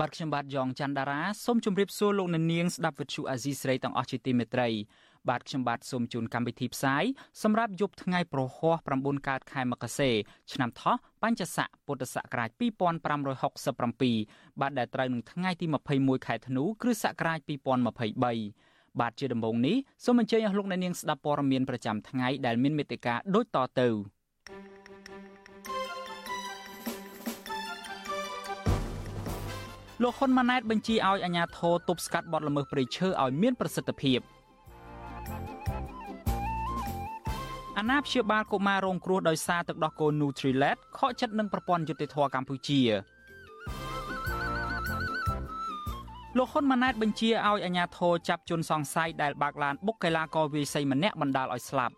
បាទខ្ញុំបាទយ៉ងច័ន្ទដារាសូមជម្រាបសួរលោកអ្នកនាងស្ដាប់វិទ្យុអាស៊ីសេរីទាំងអស់ជាទីមេត្រីបាទខ្ញុំបាទសូមជូនកម្មវិធីផ្សាយសម្រាប់យប់ថ្ងៃប្រហ័ស9កើតខែមករាឆ្នាំថោះបញ្ញស័កពុទ្ធសករាជ2567បាទដែលត្រូវនឹងថ្ងៃទី21ខែធ្នូគ្រិស្តសករាជ2023បាទជាដំបូងនេះសូមអញ្ជើញអស់លោកអ្នកនាងស្ដាប់ព័ត៌មានប្រចាំថ្ងៃដែលមានមេត្តាដូចតទៅ លោកហ៊ុនម៉ាណែតបញ្ជាឲ្យអាជ្ញាធរទប់ស្កាត់បទល្មើសព្រៃឈើឲ្យមានប្រសិទ្ធភាពអាណាព្យាបាលកុមាររងគ្រោះដោយសារទឹកដោះគោ Nutrilett ខកចិត្តនឹងប្រព័ន្ធយុតិធធកម្ពុជាលោកហ៊ុនម៉ាណែតបញ្ជាឲ្យអាជ្ញាធរចាប់ជនសង្ស័យដែលបើកឡានបុកកីឡាករវាយសីម្នាក់បណ្ដាលឲ្យស្លាប់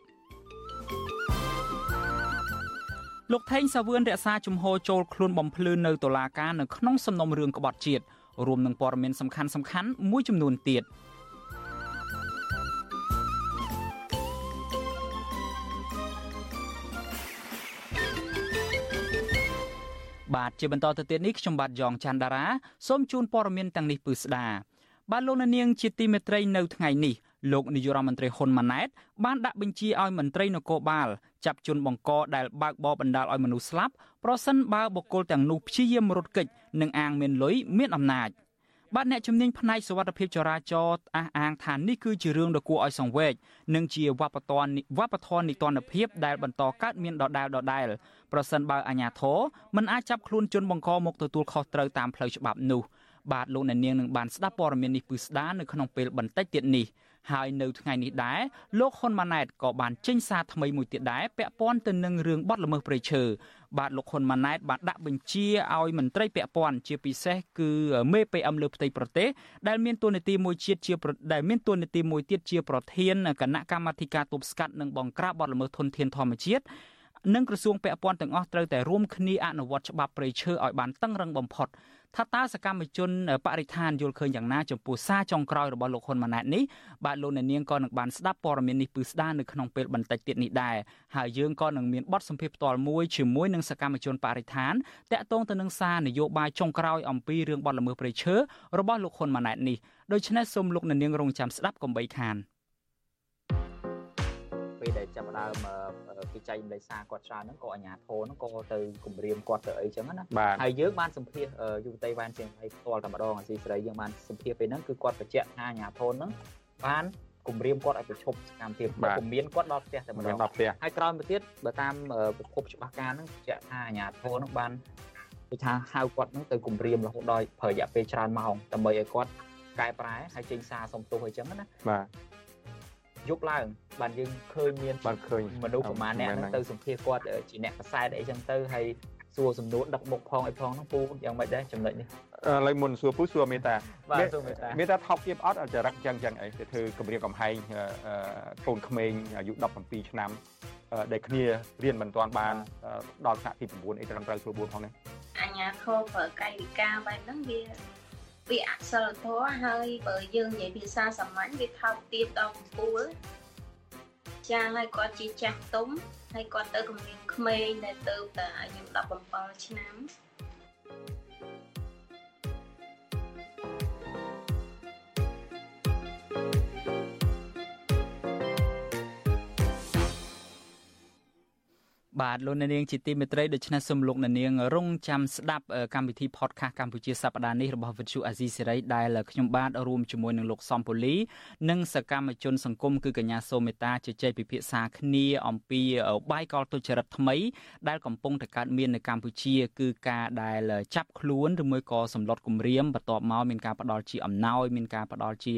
លោកថេងសាវឿនរក្សាជំហរចូលខ្លួនបំភ្លឺនៅតុលាការនៅក្នុងសំណុំរឿងក្បត់ជាតិរួមនឹងព័ត៌មានសំខាន់សំខាន់មួយចំនួនទៀត។បាទជាបន្តទៅទៀតនេះខ្ញុំបាទយ៉ងច័ន្ទដារាសូមជូនព័ត៌មានទាំងនេះពឺស្ដាបាទលោកនាងជាទីមេត្រីនៅថ្ងៃនេះ លោកនាយរដ្ឋមន្ត្រីហ៊ុនម៉ាណែតបានដាក់បញ្ជាឲ្យមន្ត្រីនគរបាលចាប់ជនបង្កដែលបើកបរបណ្ដាលឲ្យមនុស្សស្លាប់ប្រសិនបើបុគ្គលទាំងនោះព្យាយាមរត់គេចនិងអាងមានលុយមានអំណាច។បាទអ្នកជំនាញផ្នែកសុវត្ថិភាពចរាចរណ៍អះអាងថានេះគឺជារឿងដ៏គួរឲ្យសង្វេគនិងជាវប្បធម៌វប្បធម៌នីតិរដ្ឋភាពដែលបន្តកើតមានដដែលដដែលប្រសិនបើអាជ្ញាធរមិនអាចចាប់ខ្លួនជនបង្កមកទទួលខុសត្រូវតាមផ្លូវច្បាប់នោះបាទលោកអ្នកនាងនឹងបានស្ដាប់ព័ត៌មាននេះពឹស្ដានៅក្នុងពេលបន្តិចទៀតនេះ ហើយនៅថ្ងៃនេះដែរលោកហ៊ុនម៉ាណែតក៏បានចេញសារថ្មីមួយទៀតដែរពាក់ព័ន្ធទៅនឹងរឿងបទល្មើសព្រៃឈើបាទលោកហ៊ុនម៉ាណែតបានដាក់បញ្ជាឲ្យមន្ត្រីពាក់ព័ន្ធជាពិសេសគឺមេ PM លើផ្ទៃប្រទេសដែលមានតួនាទីមួយជាតិជាដែលមានតួនាទីមួយទៀតជាប្រធានគណៈកម្មាធិការទប់ស្កាត់និងបង្ក្រាបបទល្មើសធនធានធម្មជាតិនិងក្រសួងពាក់ព័ន្ធទាំងអស់ត្រូវតែរួមគ្នាអនុវត្តច្បាប់ព្រៃឈើឲ្យបានតឹងរឹងបំផុត ថាតើសកម្មជនបរិស្ថានយល់ឃើញយ៉ាងណាចំពោះសារចុងក្រោយរបស់លោកហ៊ុនម៉ាណែតនេះបាទលោកអ្នកនាងក៏នឹងបានស្ដាប់ព័ត៌មាននេះពឺស្ដារនៅក្នុងពេលបន្តិចទៀតនេះដែរហើយយើងក៏នឹងមានបទសម្ភាសន៍ផ្ទាល់មួយជាមួយនឹងសកម្មជនបរិស្ថានតាក់ទងទៅនឹងសារនយោបាយចុងក្រោយអំពីរឿងបទល្មើសព្រៃឈើរបស់លោកហ៊ុនម៉ាណែតនេះដូច្នេះសូមលោកអ្នកនាងរងចាំស្ដាប់កុំបីខាន។ ពេលដែលចាប់ដើមគេចែកម្លេចសារគាត់ច្រើនហ្នឹងក៏អាជ្ញាធរហ្នឹងក៏ទៅគម្រាមគាត់ទៅអីចឹងណាហើយយើងបានសម្ភាសយុវតីវ៉ានជាងហើយផ្ទាល់តែម្ដងអាស៊ីសេរីយើងបានសម្ភាសពេលហ្នឹងគឺគាត់បញ្ជាក់ថាអាជ្ញាធរហ្នឹងបានគម្រាមគាត់ឲ្យប្រឈប់សកម្មភាពគំមានគាត់ដល់ផ្ទះតែម្ដងដល់ផ្ទះហើយក្រោយមកទៀតបើតាមប្រភពច្បាស់ការហ្នឹងបញ្ជាក់ថាអាជ្ញាធរហ្នឹងបានគេថាហៅគាត់ហ្នឹងទៅគម្រាមរហូតដល់ប្រើរយៈពេលច្រើនម៉ោងដើម្បីឲ្យគាត់កែប្រែហើយចេញសារសុំទោសអីចឹងណាបាទ យប់ឡើងបានយើងឃើញមានបានឃើញមនុស្សប្រហែលអ្នកហ្នឹងទៅសម្ភាសគាត់ជាអ្នកកសែតអីចឹងទៅហើយសួរសំណួរដឹកមុខផងអីផងហ្នឹងពូយ៉ាងម៉េចដែរចំណុចនេះឥឡូវមុនសួរពូសួរមេតាបាទសួរមេតាមេតាថប់ទៀតអត់ចរិតចឹងចឹងអីទៅធ្វើគម្រាមកំហែងកូនក្មេងអាយុ17ឆ្នាំដែលគ្នារៀនមិនទាន់បានដល់ថ្នាក់ទី9អីត្រឹមត្រូវស្រួល4ផងនេះអញ្ញាធមប្រើកាយវិការបែបហ្នឹងវា វាអសិលធម៌ហើយបើយើងនិយាយភាសាសាមញ្ញវាថោកទាបដល់កំពូលចាហើយគាត់ជាចាស់ទុំហើយគាត់ទៅគំនាបក្មេងដែលទៅតែអាយុ17ឆ្នាំ បាទលោកអ្នកនាងជាទីមេត្រីដូច្នេះសូមលោកអ្នកនាងរងចាំស្ដាប់កម្មវិធី podcast កម្ពុជាសប្តាហ៍នេះរបស់វិទ្យុអាស៊ីសេរីដែលខ្ញុំបាទរួមជាមួយនឹងលោកសំពូលីនិងសកម្មជនសង្គមគឺកញ្ញាសូមេតាជជែកពិភាក្សាគ្នាអំពីបាយកលទុច្ចរិតថ្មី ដែលកំពុងតែកើតមាននៅកម្ពុជា គឺការដែលចាប់ខ្លួនឬមួយក៏សម្លុតគម្រាមបន្ទាប់មកមានការផ្ដាល់ជាអំណោយមានការផ្ដាល់ជា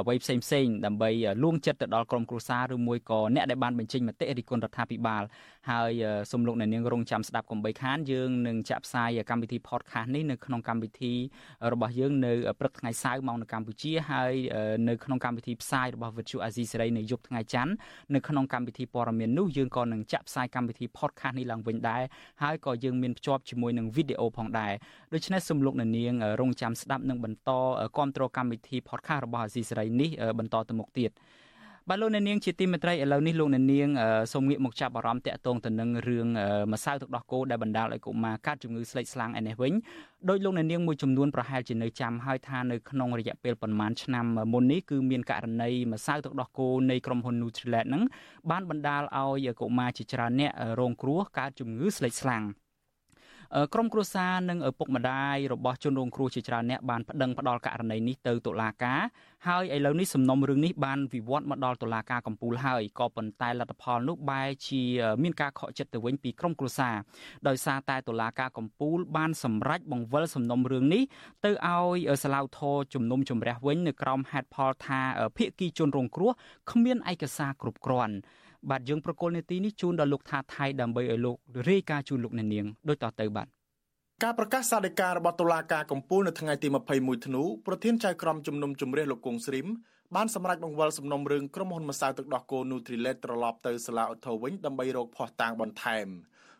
អ្វីផ្សេងផ្សេងដើម្បីលួងចិត្តទៅដល់ក្រុមគ្រួសារឬមួយក៏អ្នកដែលបានបញ្ចេញមតិរិះគន់រដ្ឋាភិបាលហើយសូមលោកអ្នកនាងរងចាំស្ដាប់កុំបីខានយើងនឹងចាក់ផ្សាយកម្មវិធី podcast នេះនៅក្នុងកម្មវិធីរបស់យើងនៅព្រឹកថ្ងៃសៅរ៍មកនៅកម្ពុជាហើយនៅក្នុងកម្មវិធីផ្សាយរបស់ Vuthu Azizi សេរីនៅយប់ថ្ងៃច័ន្ទនៅក្នុងកម្មវិធីព័ត៌មាននោះយើងក៏នឹងចាក់ផ្សាយកម្មវិធី podcast នេះឡើងវិញដែរហើយក៏យើងមានភ្ជាប់ជាមួយនឹងវីដេអូផងដែរដូច្នេះសូមលោកអ្នកនាងរងចាំស្ដាប់និងបន្តគ្រប់គ្រងកម្មវិធី podcast របស់ Azizi សេរីនេះបន្តទៅមុខទៀត បាទលោកអ្នកនាងជាទីមេត្រីឥឡូវនេះលោកអ្នកនាងសូមងាកមកចាប់អារម្មណ៍តាក់ទងទៅនឹងរឿងម្សៅទឹកដោះគោដែលបណ្ដាលឲ្យកុមារកើតជំងឺស្លេកស្លាំងឯនេះវិញដោយលោកអ្នកនាងមួយចំនួនប្រហែលជានៅចាំហើយថានៅក្នុងរយៈពេលប្រមាណឆ្នាំមុននេះគឺមានករណីម្សៅទឹកដោះគោនៃក្រុមហ៊ុន Nutrilett ហ្នឹងបានបណ្ដាលឲ្យកុមារជាច្រើនអ្នករងគ្រោះកើតជំងឺស្លេកស្លាំង។ ក្រុមគ្រួសារនិងឪពុកម្ដាយរបស់ជនរងគ្រោះជាច្រើនអ្នកបានប្តឹងផ្តល់ករណីនេះទៅតុលាការហើយឥឡូវនេះសំណុំរឿងនេះបានវិវត្តមកដល់តុលាការកំពូលហើយក៏ប៉ុន្តែលទ្ធផលនោះបែរជាមានការខកចិត្តទៅវិញពីក្រុមគ្រួសារដោយសារតែតុលាការកំពូលបានសម្រេចបង្វិលសំណុំរឿងនេះទៅឲ្យសាឡាវធរជំនុំជម្រះវិញនៅក្រោមហេតុផលថាភៀកគីជនរងគ្រោះគ្មានឯកសារគ្រប់គ្រាន់ បាទយើងប្រកុលនេតិនេះជូនដល់លោកថាថៃដើម្បីឲ្យលោករាយការណ៍ជូនលោកអ្នកនាងដូចតទៅបាទការប្រកាសសាលដីការបស់តុលាការកំពូលនៅថ្ងៃទី21ធ្នូប្រធានចៅក្រមជំនុំជម្រះលោកគង់ស្រីមបានសម្រេចបង្វិលសំណុំរឿងក្រុមហ៊ុនម្សៅទឹកដោះគោ Nutrilett ត្រឡប់ទៅសាលាឧទ្ធរវិញដើម្បីរកភ័ស្តុតាងបន្ថែម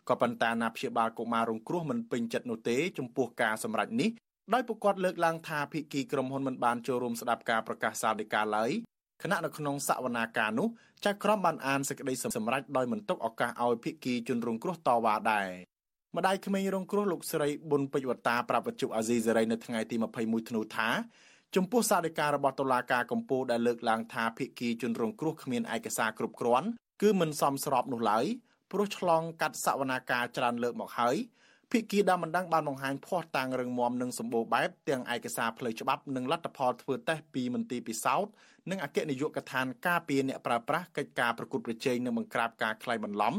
ក៏ប៉ុន្តែអាណាព្យាបាលកុមាររងគ្រោះមិនពេញចិត្តនោះទេចំពោះការសម្រេចនេះដោយពួកគាត់លើកឡើងថាភិក្ខីក្រុមហ៊ុនមិនបានចូលរួមស្ដាប់ការប្រកាសសាលដីកាឡើយ ខណៈនៅក្នុងសវនាការនោះចៅក្រមបានអានសេចក្តីសម្រេចដោយមិនទុកឱកាសឲ្យភិក្ខីជនរងគ្រោះតវ៉ាដែរម្ដាយក្មេងរងគ្រោះលោកស្រីប៊ុនពេជ្រវតាប្រាប់វិទ្យុអាស៊ីសេរីនៅថ្ងៃទី21ធ្នូថាចំពោះសារដីការបស់តុលាការកំពូលដែលលើកឡើងថាភិក្ខីជនរងគ្រោះគ្មានឯកសារគ្រប់គ្រាន់គឺមិនសមស្របនោះឡើយព្រោះឆ្លងកាត់សវនាការច្រើនលើកមកហើយភិក្ខីដើមបណ្ដឹងបានបង្ហាញភ័ស្តុតាងរឹងមាំនិងសម្បូរបែបទាំងឯកសារផ្លូវច្បាប់និងលទ្ធផលធ្វើតេស្តពីមន្ទីរពិសោធន៍ និងអគ្គនាយកដ្ឋានការពារអ្នកប្រើប្រាស់កិច្ចការប្រកួតប្រជែងនិងបង្ក្រាបការក្លែងបន្លំ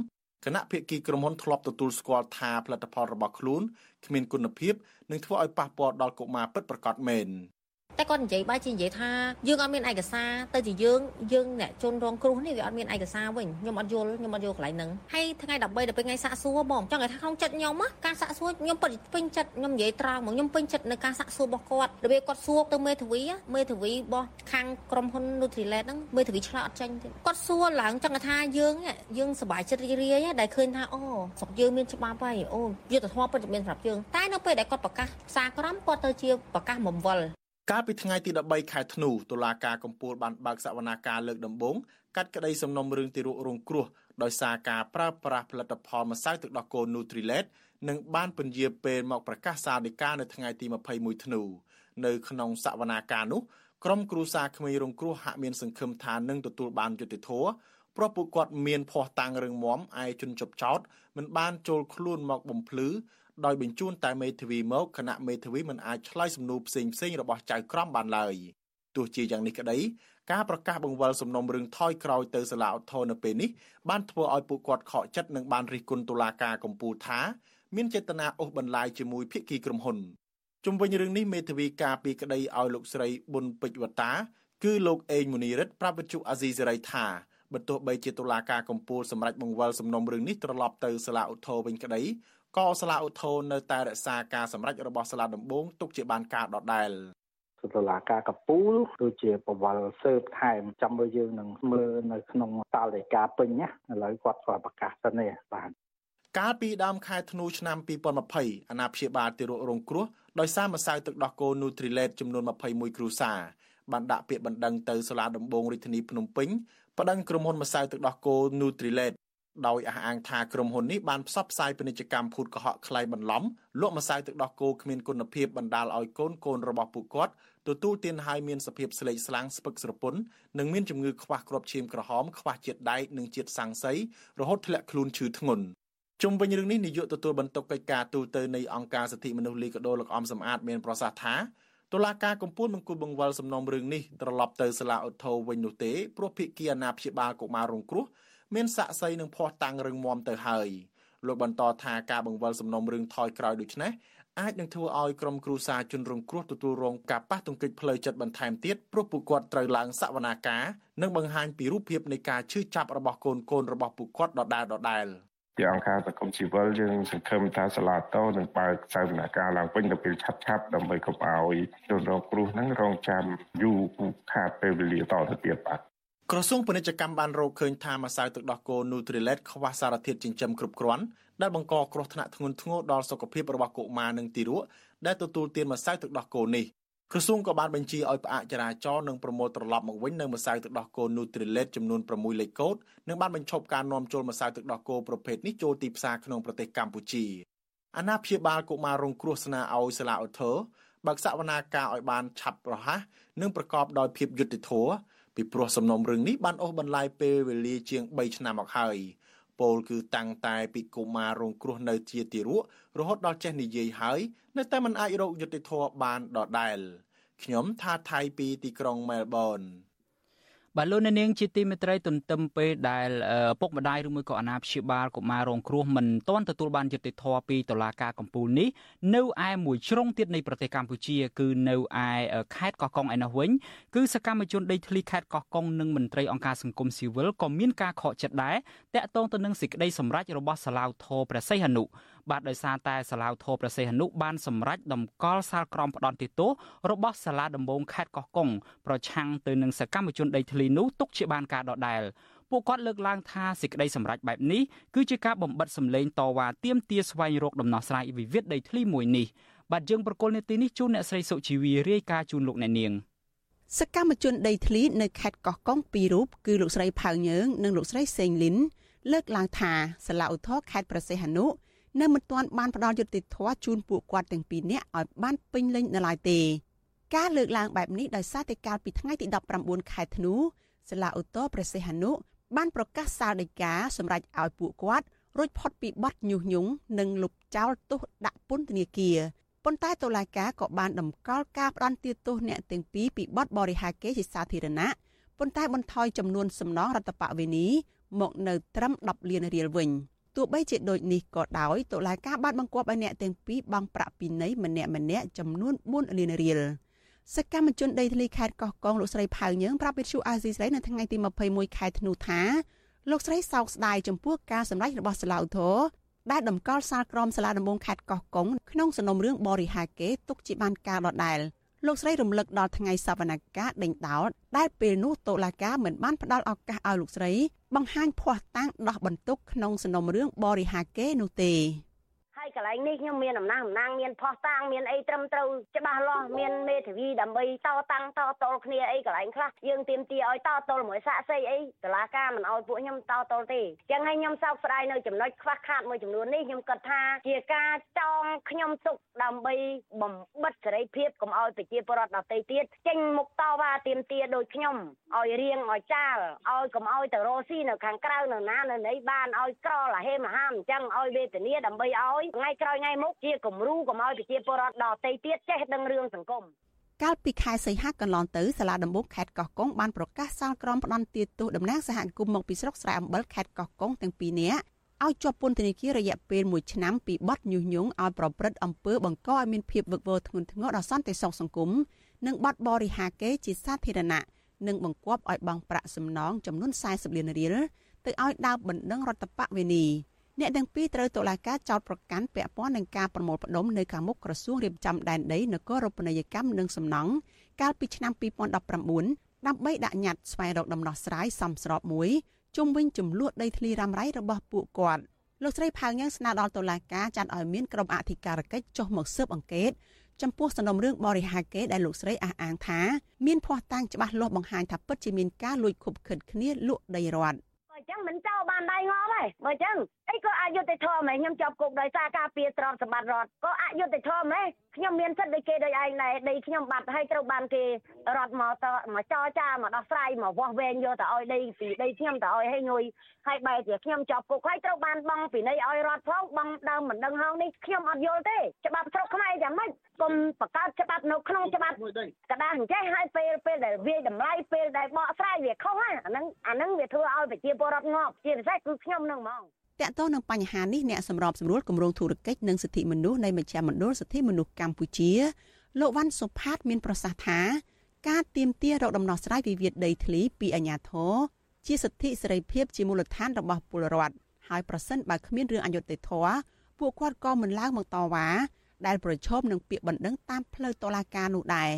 គណៈភិក្ខីក្រុមហ៊ុនធ្លាប់ទទួលស្គាល់ថាផលិតផលរបស់ខ្លួនគ្មានគុណភាពនិងធ្វើឲ្យប៉ះពាល់ដល់កុមារពិតប្រាកដមែន។ តែគាត់និយាយបែរជានិយាយថាយើងអត់មានឯកសារទៅជាយើងយើងអ្នកជនរងគ្រោះនេះវាអត់មានឯកសារវិញខ្ញុំអត់យល់ខ្ញុំអត់យល់កន្លែងហ្នឹងហើយថ្ងៃ13ដល់ពេលថ្ងៃសាក់សួរបងចង់ឲ្យថាក្នុងចិត្តខ្ញុំការសាក់សួរខ្ញុំពិតពេញចិត្តខ្ញុំនិយាយត្រង់មកខ្ញុំពេញចិត្តនៅការសាក់សួររបស់គាត់របៀបគាត់សួរទៅមេធាវីមេធាវីរបស់ខាងក្រុមហ៊ុន Nutrilett ហ្នឹងមេធាវីឆ្លើយអត់ចាញ់ទេគាត់សួរឡើងចង់ថាយើងយើងសប្បាយចិត្តរីករាយដែលឃើញថាអូស្រុកយើងមានច្បាប់ហើយអូយុទ្ធធម៌ពិតជាមានសម្រាប់យើងតែនៅពេលដែលគាត់ប្រកាសផ្សារក្រមគាត់ទៅជាប្រកាសបំវល់ កាលពីថ្ងៃទី13ខែធ្នូតុលាការកំពូលបានបើកសវនាការលើកដំបូងកាត់ក្តីសំណុំរឿងទីរុករងគ្រោះដោយសារការប្រើប្រាស់ផលិតផលម្សៅទឹកដោះគោ Nutrilett និងបានពន្យាពេលមកប្រកាសសាលដីកានៅថ្ងៃទី21ធ្នូនៅក្នុងសវនាការនោះក្រុមគ្រួសារក្មេងរងគ្រោះហាក់មានសង្ឃឹមថានឹងទទួលបានយុត្តិធម៌ព្រោះពួកគាត់មានភ័ស្តុតាងរឹងមាំឯជនជប់ចោតមិនបានចូលខ្លួនមកបំភ្លឺ ដោយបញ្ជូនតែមេធាវីមកគណៈមេធាវីមិនអាចឆ្លើយសំណួរផ្សេងផ្សេងរបស់ចៅក្រមបានឡើយទោះជាយ៉ាងនេះក្តីការប្រកាសបង្វិលសំណុំរឿងថយក្រោយទៅសាលាឧទ្ធរនៅពេលនេះបានធ្វើឲ្យពួកគាត់ខកចិត្តនិងបានរិះគន់តុលាការកំពូលថាមានចេតនាអូសបន្លាយជាមួយភាគីក្រុមហ៊ុនជុំវិញរឿងនេះមេធាវីការពីក្តីឲ្យលោកស្រីប៊ុនពេជ្រវតា គឺលោកអេងមូនីរិតប្រាប់វិទ្យុអាស៊ីសេរីថាបើទោះបីជាតុលាការកំពូលសម្រេចបង្វិលសំណុំរឿងនេះត្រឡប់ទៅសាលាឧទ្ធរវិញក្តី ក៏សាលាឧទ្ធរនៅតែរក្សាការសម្រេចរបស់សាលាដំបងទុកជាបានការដដែលតុលាការកពូលដូចជាបវលសើបថែមចាំមើលយើងនឹងមើលនៅក្នុងសាលដីកាពេញណាឥឡូវគាត់ក៏ប្រកាសទៅនេះបាទកាលពីដើមខែធ្នូឆ្នាំ2020អាណាព្យាបាលទារករងគ្រោះដោយសារម្សៅទឹកដោះគោ Nutrilett ចំនួន21គ្រួសារបានដាក់ពាក្យបណ្ដឹងទៅសាលាដំបងរាជធានីភ្នំពេញប្តឹងក្រុមហ៊ុនម្សៅទឹកដោះគោ Nutrilett ដោយអះអាងថាក្រុមហ៊ុននេះបានផ្សព្វផ្សាយពាណិជ្ជកម្មភូតកុហកក្លែងបន្លំលក់ម្សៅទឹកដោះគោគ្មានគុណភាពបណ្ដាលឲ្យកូនកូនរបស់ពួកគាត់ទទួលទានហើយមានសភាពស្លេកស្លាំងស្ពឹកស្រពន់និងមានជំងឺខ្វះគ្រាប់ឈាមក្រហមខ្វះជាតិដែកនិងជាតិសាំងសីរហូតធ្លាក់ខ្លួនឈឺធ្ងន់ជុំវិញរឿងនេះនាយកទទួលបន្ទុកកិច្ចការទូតទៅនៃអង្គការសិទ្ធិមនុស្សលីកាដូលោកអំសំអាតមានប្រសាសន៍ថាតុលាការកំពូលមិនគួរបង្វិលសំណុំរឿងនេះត្រឡប់ទៅសាលាឧទ្ធរវិញនោះទេព្រោះភាគីអាណាព្យាបាលកុមាររងគ្រោះ មានស័ក្តិសិទ្ធិនិងភ័ស្តុតាងរឹងមាំទៅហើយលោកបន្តថាការបង្វិលសំណុំរឿងថយក្រោយដូចនេះអាចនឹងធ្វើឲ្យក្រុមគ្រួសារជនរងគ្រោះទទួលរងការប៉ះទង្គិចផ្លូវចិត្តបន្ថែមទៀតព្រោះពួកគាត់ត្រូវឡើងសវនាការនិងបង្ហាញពីរូបភាពនៃការឈឺចាប់របស់កូនកូនរបស់ពួកគាត់ដដែលដដែលជាអង្គការសង្គមស៊ីវិលយើងសង្ឃឹមថាសាលាតូនឹងបើកសវនកម្មឡើងវិញទៅពេលឆាប់ឆាប់ដើម្បីកុំឲ្យជនរងគ្រោះហ្នឹងរងចាំយូរខាតពេលវេលាតទៅទៀតបាទ ក្រសួងពាណិជ្ជកម្មបានរកឃើញថាម្សៅទឹកដោះគោ Nutrilett ខ្វះសារធាតុចិញ្ចឹមគ្រប់គ្រាន់ដែលបង្កគ្រោះថ្នាក់ធ្ងន់ធ្ងរដល់សុខភាពរបស់កុមារនិងទារកដែលទទួលទានម្សៅទឹកដោះគោនេះក្រសួងក៏បានបញ្ជាឲ្យផ្អាកចរាចរណ៍និងប្រមូលត្រឡប់មកវិញនៅម្សៅទឹកដោះគោ Nutrilett ចំនួន6លេខកូដនិងបានបញ្ឈប់ការនាំចូលម្សៅទឹកដោះគោប្រភេទនេះចូលទីផ្សារក្នុងប្រទេសកម្ពុជាអាណាព្យាបាលកុមាររងគ្រោះស្នើឲ្យសាលាឧទ្ធរបើកសវនាការឲ្យបានឆាប់រហ័សនិងប្រកបដោយភាពយុត្តិធម៌ ពីព្រោះសំណុំរឿងនេះបានអូសបន្លាយពេលវេលាជាង3ឆ្នាំមកហើយពលគឺតាំងតែពីកុមាររងគ្រោះនៅជាទីរករហូតដល់ចេះនិយាយហើយនៅតែមិនអាចរកយុត្តិធម៌បានដដែលខ្ញុំថាថៃពីទីក្រុងមែលប៊ន បាទលោកអ្នកនាងជាទីមេត្រីទន្ទឹមពេលដែលពុកម្ដាយឬមួយក៏អាណាព្យាបាលកុមាររងគ្រោះមិនទាន់ទទួលបានយុត្តិធម៌ពីតុលាការកំពូលនេះនៅឯមួយជ្រុងទៀតនៃប្រទេសកម្ពុជា គឺនៅឯខេត្តកោះកុងឯនោះវិញគឺសកម្មជនដីធ្លីខេត្តកោះកុងនិងមន្ត្រីអង្គការសង្គមស៊ីវិលក៏មានការខកចិត្តដែរតាក់ទងទៅនឹងសេចក្តីសម្រេចរបស់សាឡាវធរព្រះសីហនុបាទដោយសារតែសាឡាវធរព្រះសីហនុបានសម្រេចដំកល់សាលក្រមផ្ដន់ទោសរបស់សាលាដំបងខេត្តកោះកុងប្រឆាំងទៅនឹងសកម្មជនដីធ្លីនោះទុកជាបានការដដែលពួកគាត់លើកឡើងថាសេចក្តីសម្រេចបែបនេះគឺជាការបំបិតសម្លេងតវ៉ាទាមទារស្វែងរកដំណោះស្រាយវិវាទដីធ្លីមួយនេះបាទយើងប្រកុលនេតិនេះជូនអ្នកស្រីសុជីវីរាយការណ៍ជូនលោកអ្នកនាងសកម្មជនដីធ្លីនៅខេត្តកោះកុងពីររូបគឺលោកស្រីផៅញើងនិងលោកស្រីសេងលីនលើកឡើងថាសាលាឧទ្ធរខេត្តប្រសេះហនុ នៅមិនទាន់បានផ្ដល់យុត្តិធម៌ជូនពួកគាត់ទាំងពីរនាក់ឲ្យបានពេញលេញនៅឡើយទេការលើកឡើងបែបនេះដោយសារតែកាលពីថ្ងៃទី19ខែធ្នូសាលាឧទ្ធរព្រះសីហនុបានប្រកាសសាលដីកាសម្រាប់ឲ្យពួកគាត់រួចផុតពីបទញុះញង់និងលុបចោលទោសដាក់ពន្ធនាគារប៉ុន្តែតុលាការក៏បានដំកល់ការផ្ដន្ទាទោសអ្នកទាំងពីរពីបទបរិហាកេរជាសាធារណៈប៉ុន្តែបន្ថយចំនួនសំណងរដ្ឋបវេនីមកនៅត្រឹម10លានរៀលវិញ។ ទោះបីជាដូចនេះក៏ដោយតុលាការបានបង្គាប់ឲ្យអ្នកទាំងពីរបង់ប្រាក់ពិន័យម្នាក់ម្នាក់ចំនួន4លានរៀលសកម្មជនដីធ្លីខេត្តកោះកុងលោកស្រីផៅញើងប្រាប់វិទ្យុអាស៊ីសេរីនៅថ្ងៃទី21ខែធ្នូថាលោកស្រីសោកស្ដាយចំពោះការសម្ដែងរបស់សាឡាវធរដែលដំកល់សាលក្រមសាលាដំបងខេត្តកោះកុងក្នុងសំណុំរឿងបរិហាកេទុកជាបានការដដែល លោកស្រីរំលឹកដល់ថ្ងៃសវនកម្មដេញដោលដែលពេលនោះតុលាការមិនបានផ្ដល់ឱកាសឲ្យលោកស្រី បង្ហាញភ័ស្តុតាងដោះបន្ទុកក្នុងសំណុំរឿងបរិហាកេនោះទេហើយ កន្លែងនេះខ្ញុំមានអំណាងអំណាងមានផោះតាងមានអីត្រឹមត្រូវច្បាស់លាស់មានមេធាវីដើម្បីតតាំងតតល់គ្នាអីកន្លែងខ្លះយើងទៀមទាឲ្យតតល់មួយសាក់សីអីតឡាការមិនឲ្យពួកខ្ញុំតតល់ទេចឹងហើយខ្ញុំសោកស្ដាយនៅចំណុចខ្វះខាតមួយចំនួននេះខ្ញុំគិតថាជាការចងខ្ញុំទុកដើម្បីបំបិតសេរីភាពកុំឲ្យប្រជាពលរដ្ឋដទៃទៀតចេញមុខតវ៉ាទៀមទាដូចខ្ញុំឲ្យរៀងឲ្យចាលឲ្យកុំឲ្យទៅរស់ស៊ីនៅខាងក្រៅនៅណានៅណីបានឲ្យក្រលអាហេមហាមអញ្ចឹងឲ្យវេទនាដើម្បីឲ្យថ្ងៃក្រោយថ្ងៃមុខជាគំរូកុំឲ្យប្រជាពលរដ្ឋដទៃទៀតចេះដឹងរឿងសង្គមកាលពីខែសីហាកន្លងទៅសាលាដំបងខេត្តកោះកុងបានប្រកាសសាលក្រមផ្ដន្ទាទោសតំណាងសហគមន៍មកពីស្រុកស្រែអំបិលខេត្តកោះកុងទាំងពីរនាក់ឲ្យជាប់ពន្ធនាគាររយៈពេល1ឆ្នាំពីបទញុះញង់ឲ្យប្រព្រឹត្តអំពើបង្កឲ្យមានភាពវឹកវរធ្ងន់ធ្ងរដល់សន្តិសុខសង្គមនិងបទបរិហាកេជាសាធារណៈនិងបង្គាប់ឲ្យបង់ប្រាក់សំណងចំនួន40លានរៀលទៅឲ្យដើមបណ្ដឹងរដ្ឋបវេនី អ្នកទាំងពីរត្រូវតុលាការចោទប្រកាន់ពាក់ព័ន្ធនឹងការប្រមូលផ្ដុំនៅខាងមុខក្រសួងរៀបចំដែនដីនគររូបនីយកម្មនិងសំណង់កាលពីឆ្នាំ2019ដើម្បីដាក់ញត្តិស្វែងរកដំណោះស្រាយសមស្របមួយជុំវិញចំនួនដីធ្លីរ៉ាំរ៉ៃរបស់ពួកគាត់លោកស្រីផៅញ៉ាងស្នើដល់តុលាការចាត់ឲ្យមានក្រុមអធិការកិច្ចចុះមកស៊ើបអង្កេតចំពោះសំណុំរឿងបរិហាកេដែលលោកស្រីអះអាងថាមានភ័ស្តុតាងច្បាស់លាស់បង្ហាញថាពិតជាមានការលួចខុបខិតគ្នាលក់ដីរដ្ឋអញ្ចឹងមិនចោលបានដៃងំទេបើអញ្ចឹង អីក៏អយុត្តិធម៌ហ្មងខ្ញុំជាប់គុកដោយសារការពារទ្រព្យសម្បត្តិរដ្ឋក៏អយុត្តិធម៌ហ្មងខ្ញុំមានសិទ្ធិដូចគេដូចឯងដែរដីខ្ញុំបាត់ហើយត្រូវបានគេរត់មកតមកចរចាមកដោះស្រាយមកវាស់វែងយកទៅឲ្យដីពីដីខ្ញុំទៅឲ្យឲ្យងុយហើយបែរជាខ្ញុំជាប់គុកហើយត្រូវបានបង់ពីនៃឲ្យរត់ផងបង់ដើមមិនដឹងហងនេះខ្ញុំអត់យល់ទេច្បាប់ស្រុកខ្មែរយ៉ាងម៉េចគុំបង្កើតច្បាប់នៅក្នុងច្បាប់កដាស់អញ្ចេះហើយពេលពេលដែលវាតម្លៃពេលដែលបកស្រាយវាខុសអាហ្នឹងអាហ្នឹងវាធ្វើឲ្យប្រជាពលរដ្ឋងាប់ជាពិសេសគឺខ្ញុំនឹងហ្មង តកតនឹងបញ្ហានេះអ្នកសម្របសម្រួលគម្រោងធុរកិច្ចនិងសិទ្ធិមនុស្សនៃមជ្ឈមណ្ឌលសិទ្ធិមនុស្សកម្ពុជាលោកវ៉ាន់សុផាតមានប្រសាសន៍ថាការទៀមទារកដំណោះស្រាយវិវាទដីធ្លីពីអាជ្ញាធរជាសិទ្ធិសេរីភាពជាមូលដ្ឋានរបស់ពលរដ្ឋហហើយប្រសិនបើគ្មានរឿងអយុត្តិធម៌ពួកគាត់ក៏មិនឡើងមកតវ៉ាដែលប្រឈមនឹងពាក្យបណ្ដឹងតាមផ្លូវតុលាការនោះដែរ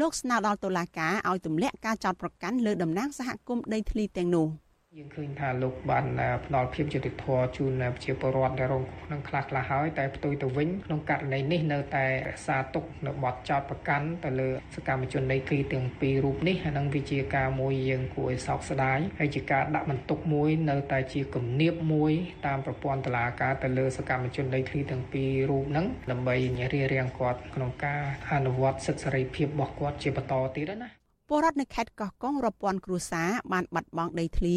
លោកស្នើដល់តុលាការឲ្យទម្លាក់ការចោទប្រកាន់លើតំណាងសហគមន៍ដីធ្លីទាំងនោះ។ យើងឃើញថាលោកបានផ្ដល់ភាពយុត្តិធម៌ជូនប្រជាពលរដ្ឋដែលរងក្នុងខ្លះខ្លះហើយតែផ្ទុយទៅវិញក្នុងករណីនេះនៅតែរក្សាទុកនៅបទចោទប្រកាន់ទៅលើសកម្មជននៃគីទាំងពីររូបនេះហើយនឹងវាជាការមួយយើងគួរឲ្យសោកស្ដាយហើយជាការដាក់បន្ទុកមួយនៅតែជាគំនាបមួយតាមប្រព័ន្ធតុលាការទៅលើសកម្មជនដីធ្លីទាំងពីររូបហ្នឹងដើម្បីរារាំងគាត់ក្នុងការអនុវត្តសិទ្ធិសេរីភាពរបស់គាត់ជាបន្តទៀតណា ពលរដ្ឋនៅខេត្តកោះកុងរាប់ពាន់គ្រួសារបានបាត់បង់ដីធ្លី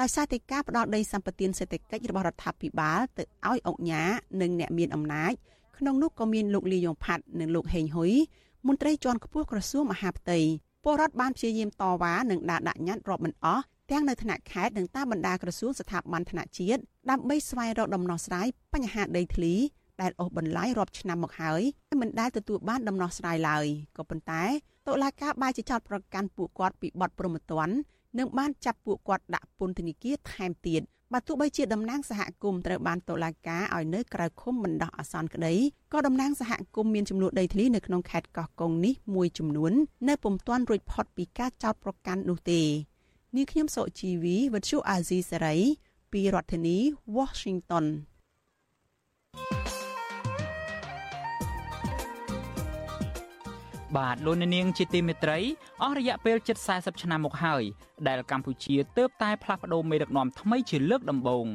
ដោយសារតែការផ្ដោតដីសម្បត្តិសេដ្ឋកិច្ចរបស់រដ្ឋាភិបាលទៅឲ្យអង្គញានិងអ្នកមានអំណាចក្នុងនោះក៏មានលោកលីយ៉ុងផាត់និងលោកហេងហ៊ុយមន្ត្រីជាន់ខ្ពស់ក្រសួងមហាផ្ទៃពលរដ្ឋបានព្យាយាមតវ៉ានិងដាក់ដាក់ញត្តិរាប់មិនអស់ទាំងនៅថ្នាក់ខេត្តនិងតាមបណ្ដាក្រសួងស្ថាប័នថ្នាក់ជាតិដើម្បីស្វែងរកដំណោះស្រាយបញ្ហាដីធ្លី ដែលអូសបន្លាយរាប់ឆ្នាំមកហើយមិនដែលទទួលបានដំណោះស្រាយឡើយក៏ប៉ុន្តែតុលាការបានជាចោតប្រកាន់ពួកគាត់ពីបទប្រមទ័ននិងបានចាប់ពួកគាត់ដាក់ពន្ធនាគារថែមទៀតបើទោះបីជាតំណាងសហគមន៍ត្រូវបានតុលាការឲ្យនៅក្រៅឃុំបណ្ដោះអាសន្នក្តីក៏តំណាងសហគមន៍មានចំនួនដីធ្លីនៅក្នុងខេត្តកោះកុងនេះមួយចំនួននៅពុំទាន់រួចផុតពីការចោទប្រកាន់នោះទេនាងខ្ញុំសុជីវីវិទ្យុអាស៊ីសេរីពីរដ្ឋធានី Washington បាទលោកនាងជាទីមេត្រីអស់រយៈពេលជិត40ឆ្នាំមកហើយដែលកម្ពុជាទើបតែផ្លាស់ប្ដូរមេដឹកនាំថ្មីជាលើកដំបូង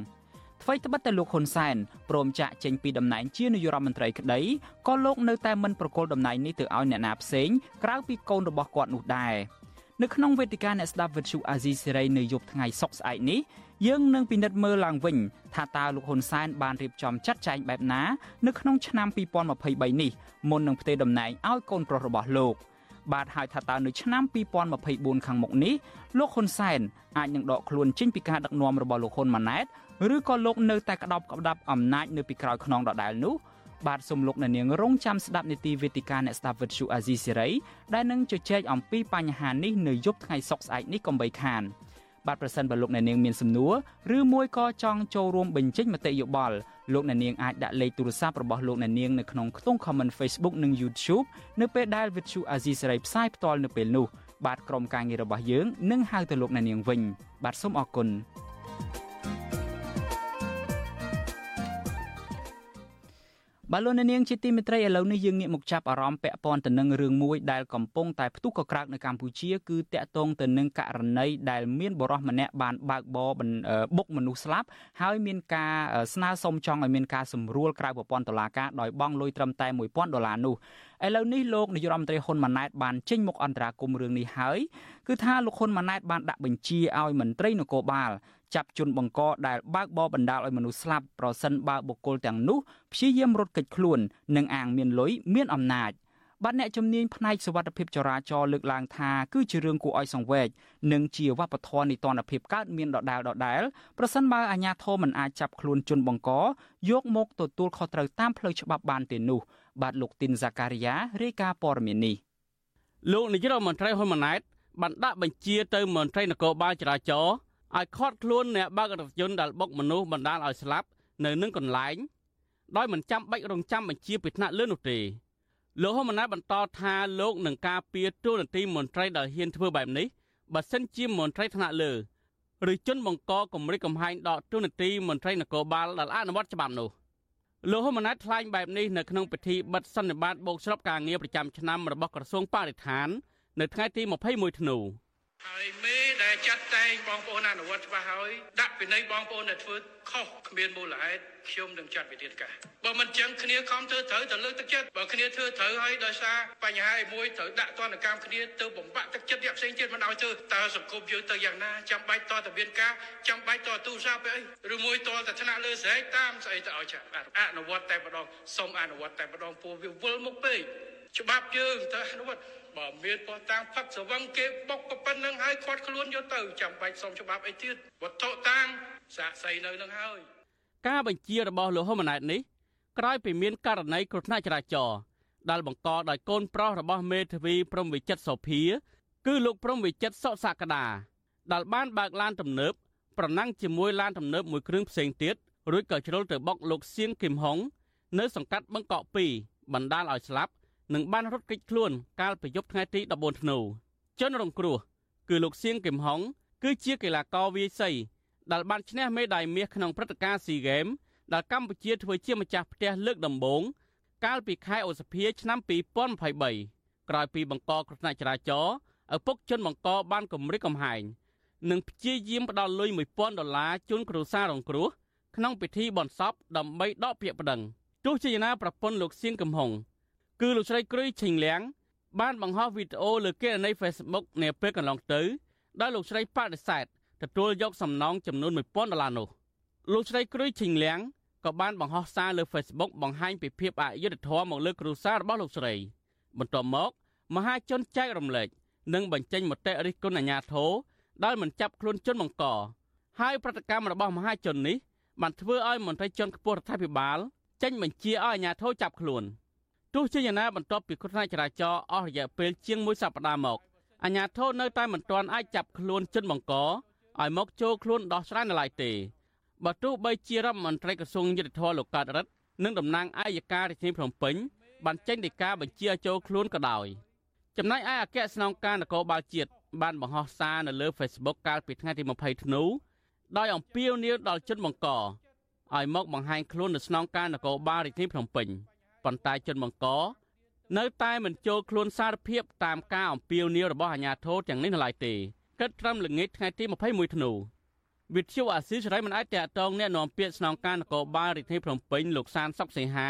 អ្វីត្បិតតែលោកហ៊ុនសែនព្រមចាក់ចេញពីតំណែងជានាយករដ្ឋមន្ត្រីក្តីក៏លោកនៅតែមិនប្រកល់តំណែងនេះទៅឲ្យអ្នកណាផ្សេងក្រៅពីកូនរបស់គាត់នោះដែរនៅក្នុងវេទិកាអ្នកស្ដាប់វិទ្យុអាស៊ីសេរីនៅយប់ថ្ងៃសុក្រស្អែកនេះ យើងនឹងពិនិត្យមើលឡើងវិញថាតើលោកហ៊ុនសែនបានរៀបចំចាត់ចែងបែបណានៅក្នុងឆ្នាំ2023នេះមុននឹងផ្ទេរតំណែងឲ្យកូនប្រុសរបស់លោកបាទហើយថាតើនៅឆ្នាំ2024ខាងមុខនេះលោកហ៊ុនសែនអាចនឹងដកខ្លួនចេញពីការដឹកនាំរបស់លោកហ៊ុនម៉ាណែតឬក៏លោកនៅតែក្តោបក្តាប់អំណាចនៅពីក្រោយខ្នងដដែលនោះបាទសូមលោកអ្នកនាងរងចាំស្ដាប់នីតិវេទិកាអ្នកស្ដាប់វិទ្យុអាស៊ីសេរីដែលនឹងជជែកអំពីបញ្ហានេះនៅយប់ថ្ងៃសុក្រស្អែកនេះកុំបីខាន។ បាទប្រសិនបើលោកអ្នកនាងមានសំណួរឬមួយក៏ចង់ចូលរួមបញ្ចេញមតិយោបល់លោកអ្នកនាងអាចដាក់លេខទូរស័ព្ទរបស់លោកអ្នកនាងនៅក្នុងខ្ទង់ comment Facebook និង YouTube នៅពេលដែល Vithu Azizi សេរីផ្សាយផ្ទាល់នៅពេលនោះបាទក្រុមការងាររបស់យើងនឹងហៅទៅលោកអ្នកនាងវិញបាទសូមអរគុណ បាទលោកនាងជាទីមេត្រីឥឡូវនេះយើងងាកមកចាប់អារម្មណ៍ពាក់ព័ន្ធទៅនឹងរឿងមួយដែលកំពុងតែផ្ទុះកក្រើកនៅកម្ពុជាគឺតាក់ទងទៅនឹងករណីដែលមានបរិសម្នាក់បានបើកបរបុកមនុស្សស្លាប់ហើយមានការស្នើសុំចង់ឲ្យមានការសម្រួលក្រៅប្រព័ន្ធតុលាការដោយបង់លុយត្រឹមតែ1000ដុល្លារនោះឥឡូវនេះលោកនាយរដ្ឋមន្ត្រីហ៊ុនម៉ាណែតបានចេញមុខអន្តរាគមរឿងនេះហើយគឺថាលោកហ៊ុនម៉ាណែតបានដាក់បញ្ជាឲ្យមន្ត្រីនគរបាល ចាប់ជនបង្កដែលបើកបរបណ្ដាលឲ្យមនុស្សស្លាប់ប្រសិនបើបុគ្គលទាំងនោះព្យាយាមរត់គេចខ្លួននិងអាងមានលុយមានអំណាចបាទអ្នកជំនាញផ្នែកសុវត្ថិភាពចរាចរណ៍លើកឡើងថាគឺជារឿងគួរឲ្យសង្វេគនិងជាវប្បធម៌នៃតនភាពកើតមានដដែលដដែលប្រសិនបើអាជ្ញាធរមិនអាចចាប់ខ្លួនជនបង្កយកមកទទួលខុសត្រូវតាមផ្លូវច្បាប់បានទេនោះបាទលោកទីនហ្សាការីយ៉ារាយការណ៍ព័ត៌មាននេះលោកនាយករដ្ឋមន្ត្រីហ៊ុនម៉ាណែតបានដាក់បញ្ជាទៅមន្ត្រីនគរបាលចរាចរណ៍ ឲ្យខាត់ខ្លួនអ្នកបើករថយន្តដែលបុកមនុស្សបណ្ដាលឲ្យស្លាប់នៅនឹងកន្លែងដោយមិនចាំបាច់រងចាំបញ្ជាពីថ្នាក់លើនោះទេលោកហ៊ុនម៉ាណែតបន្តថាលោកនឹងការពារទូនាទីមន្ត្រីដែលហ៊ានធ្វើបែបនេះបើសិនជាមន្ត្រីថ្នាក់លើឬជនបង្កគម្រិតកំហែងដកទូនាទីមន្ត្រីនគរបាលដែលអនុវត្តច្បាប់នោះលោកហ៊ុនម៉ាណែតថ្លែងបែបនេះនៅក្នុងពិធីបិទសន្និបាតបូកស្របការងារប្រចាំឆ្នាំរបស់ក្រសួងបរិស្ថាន នៅថ្ងៃទី21ធ្នូ ហើយមេដែលចាត់តែងបងប្អូនអនុវត្តច្បាស់ហើយដាក់ពិន័យបងប្អូនដែលធ្វើខុសគ្មានមូលហេតុខ្ញុំនឹងចាត់វិធានការបើមិនចឹងគ្នាខំធ្វើត្រូវទៅលើកទឹកចិត្តបើគ្នាធ្វើត្រូវហើយដោយសារបញ្ហាឯមួយត្រូវដាក់ទណ្ឌកម្មគ្នាទៅបំបាក់ទឹកចិត្តអ្នកផ្សេងទៀតមិនឲ្យធ្វើតើសង្គមយើងទៅយ៉ាងណាចាំបាច់តតមានការចាំបាច់តទូរស័ព្ទទៅអីឬមួយតតែថ្នាក់លើស្រែកតាមស្អីទៅឲ្យចាអនុវត្តតែម្ដងសូមអនុវត្តតែម្ដងពោះវាវិលមុខពេកច្បាប់យើងទៅអនុវត្ត បើមានពោះតាំងផឹកសវឹងគេបុកប៉ុណ្្នឹងហើយខាត់ខ្លួនយកទៅចាំបាច់សុំច្បាប់អីទៀតវត្ថុតាំងសាកសីនៅនឹងហើយ ការបញ្ជារបស់លោកហ៊ុនម៉ាណែតនេះក្រោយពីមានករណីគ្រោះថ្នាក់ចរាចរណ៍ដែលបង្កដោយកូនប្រុសរបស់មេធាវីព្រំវិចិត្រសោភា គឺលោកព្រំវិចិត្រសុសក្តាដែលបានបើកឡានទំនើបប្រណាំងជាមួយឡានទំនើបមួយគ្រឿងផ្សេងទៀតរួចក៏ជ្រុលទៅបុកលោកសៀងគឹមហុងនៅសង្កាត់បឹងកក់2បណ្ដាលឲ្យស្លាប់ និងបានរត់គេចខ្លួនកាលពីយប់ថ្ងៃទី14ធ្នូជនរងគ្រោះគឺលោកសៀងគឹមហុងគឺជាកីឡាករវាយសីដែលបានឈ្នះមេដាយមាសក្នុងព្រឹត្តិការណ៍ SEA Games ដែលកម្ពុជាធ្វើជាម្ចាស់ផ្ទះលើកដំបូងកាលពីខែឧសភាឆ្នាំ2023ក្រោយពីបង្កគ្រោះថ្នាក់ចរាចរណ៍ឪពុកជនបង្កបានគម្រិតកំហែងនិងព្យាយាមផ្ដល់លុយ1000ដុល្លារជូនគ្រួសាររងគ្រោះក្នុងពិធីបន់សពដើម្បីដកពាក្យប្តឹងទោះជាយ៉ាងណាប្រពន្ធលោកសៀងកំហុង គឺលោកស្រីគ្រុយឈិងលៀងបានបង្ហោះវីដេអូលើគេហទំព័រ Facebook នាពេលកន្លងទៅដោយលោកស្រីបដិសេធទទួលយកសំណងចំនួន1000ដុល្លារនោះលោកស្រីគ្រុយឈិងលៀងក៏បានបង្ហោះសារលើ Facebook បង្ហាញពីភាពអយុត្តិធម៌មកលើគ្រួសាររបស់លោកស្រី បន្ទាប់មក មហាជនចែករំលែកនិងបញ្ចេញមតិរិះគន់អាញាធរដែលមិនចាប់ខ្លួនជនបង្កហើយប្រតិកម្មរបស់មហាជននេះបានធ្វើឲ្យមន្ត្រីជាន់ខ្ពស់រដ្ឋាភិបាលចេញបញ្ជាឲ្យអាជ្ញាធរចាប់ខ្លួន ទោះជាយ៉ាងណាបន្ទាប់ពីគ្រោះថ្នាក់ចរាចរណ៍អស់រយៈពេលជាង1សប្តាហ៍មកអាជ្ញាធរនៅតែមិនទាន់អាចចាប់ខ្លួនជនបង្កឲ្យមកចូលខ្លួនដោះស្រាយនៅឡើយទេបើទោះបីជារដ្ឋមន្ត្រីក្រសួងយុទ្ធភ័ពលោកកើតរិទ្ធនិងតំណាងអាយការាជធានីភ្នំពេញបានចេញដីកាបញ្ជាឲ្យចូលខ្លួនក៏ដោយចំណែកឯអគ្គស្នងការនគរបាលជាតិបានបង្ហោះសារនៅលើ Facebook កាលពីថ្ងៃទី20ធ្នូដោយអំពាវនាវដល់ជនបង្កឲ្យមកបង្ហាញខ្លួននៅស្នងការនគរបាលរាជធានីភ្នំពេញ ប៉ុន្តែជនបង្កនៅតែមិនចូលខ្លួនសារភាពតាមការអំពាវនាវរបស់អាជ្ញាធរទាំងនេះនៅឡើយទេគិតត្រឹមល្ងាចថ្ងៃទី21ធ្នូវិទ្យុអាស៊ីសេរីមិនអាចតាក់ទងអ្នកនាំពាក្យស្នងការនគរបាលរាជធានីភ្នំពេញលោកសានសុកសីហា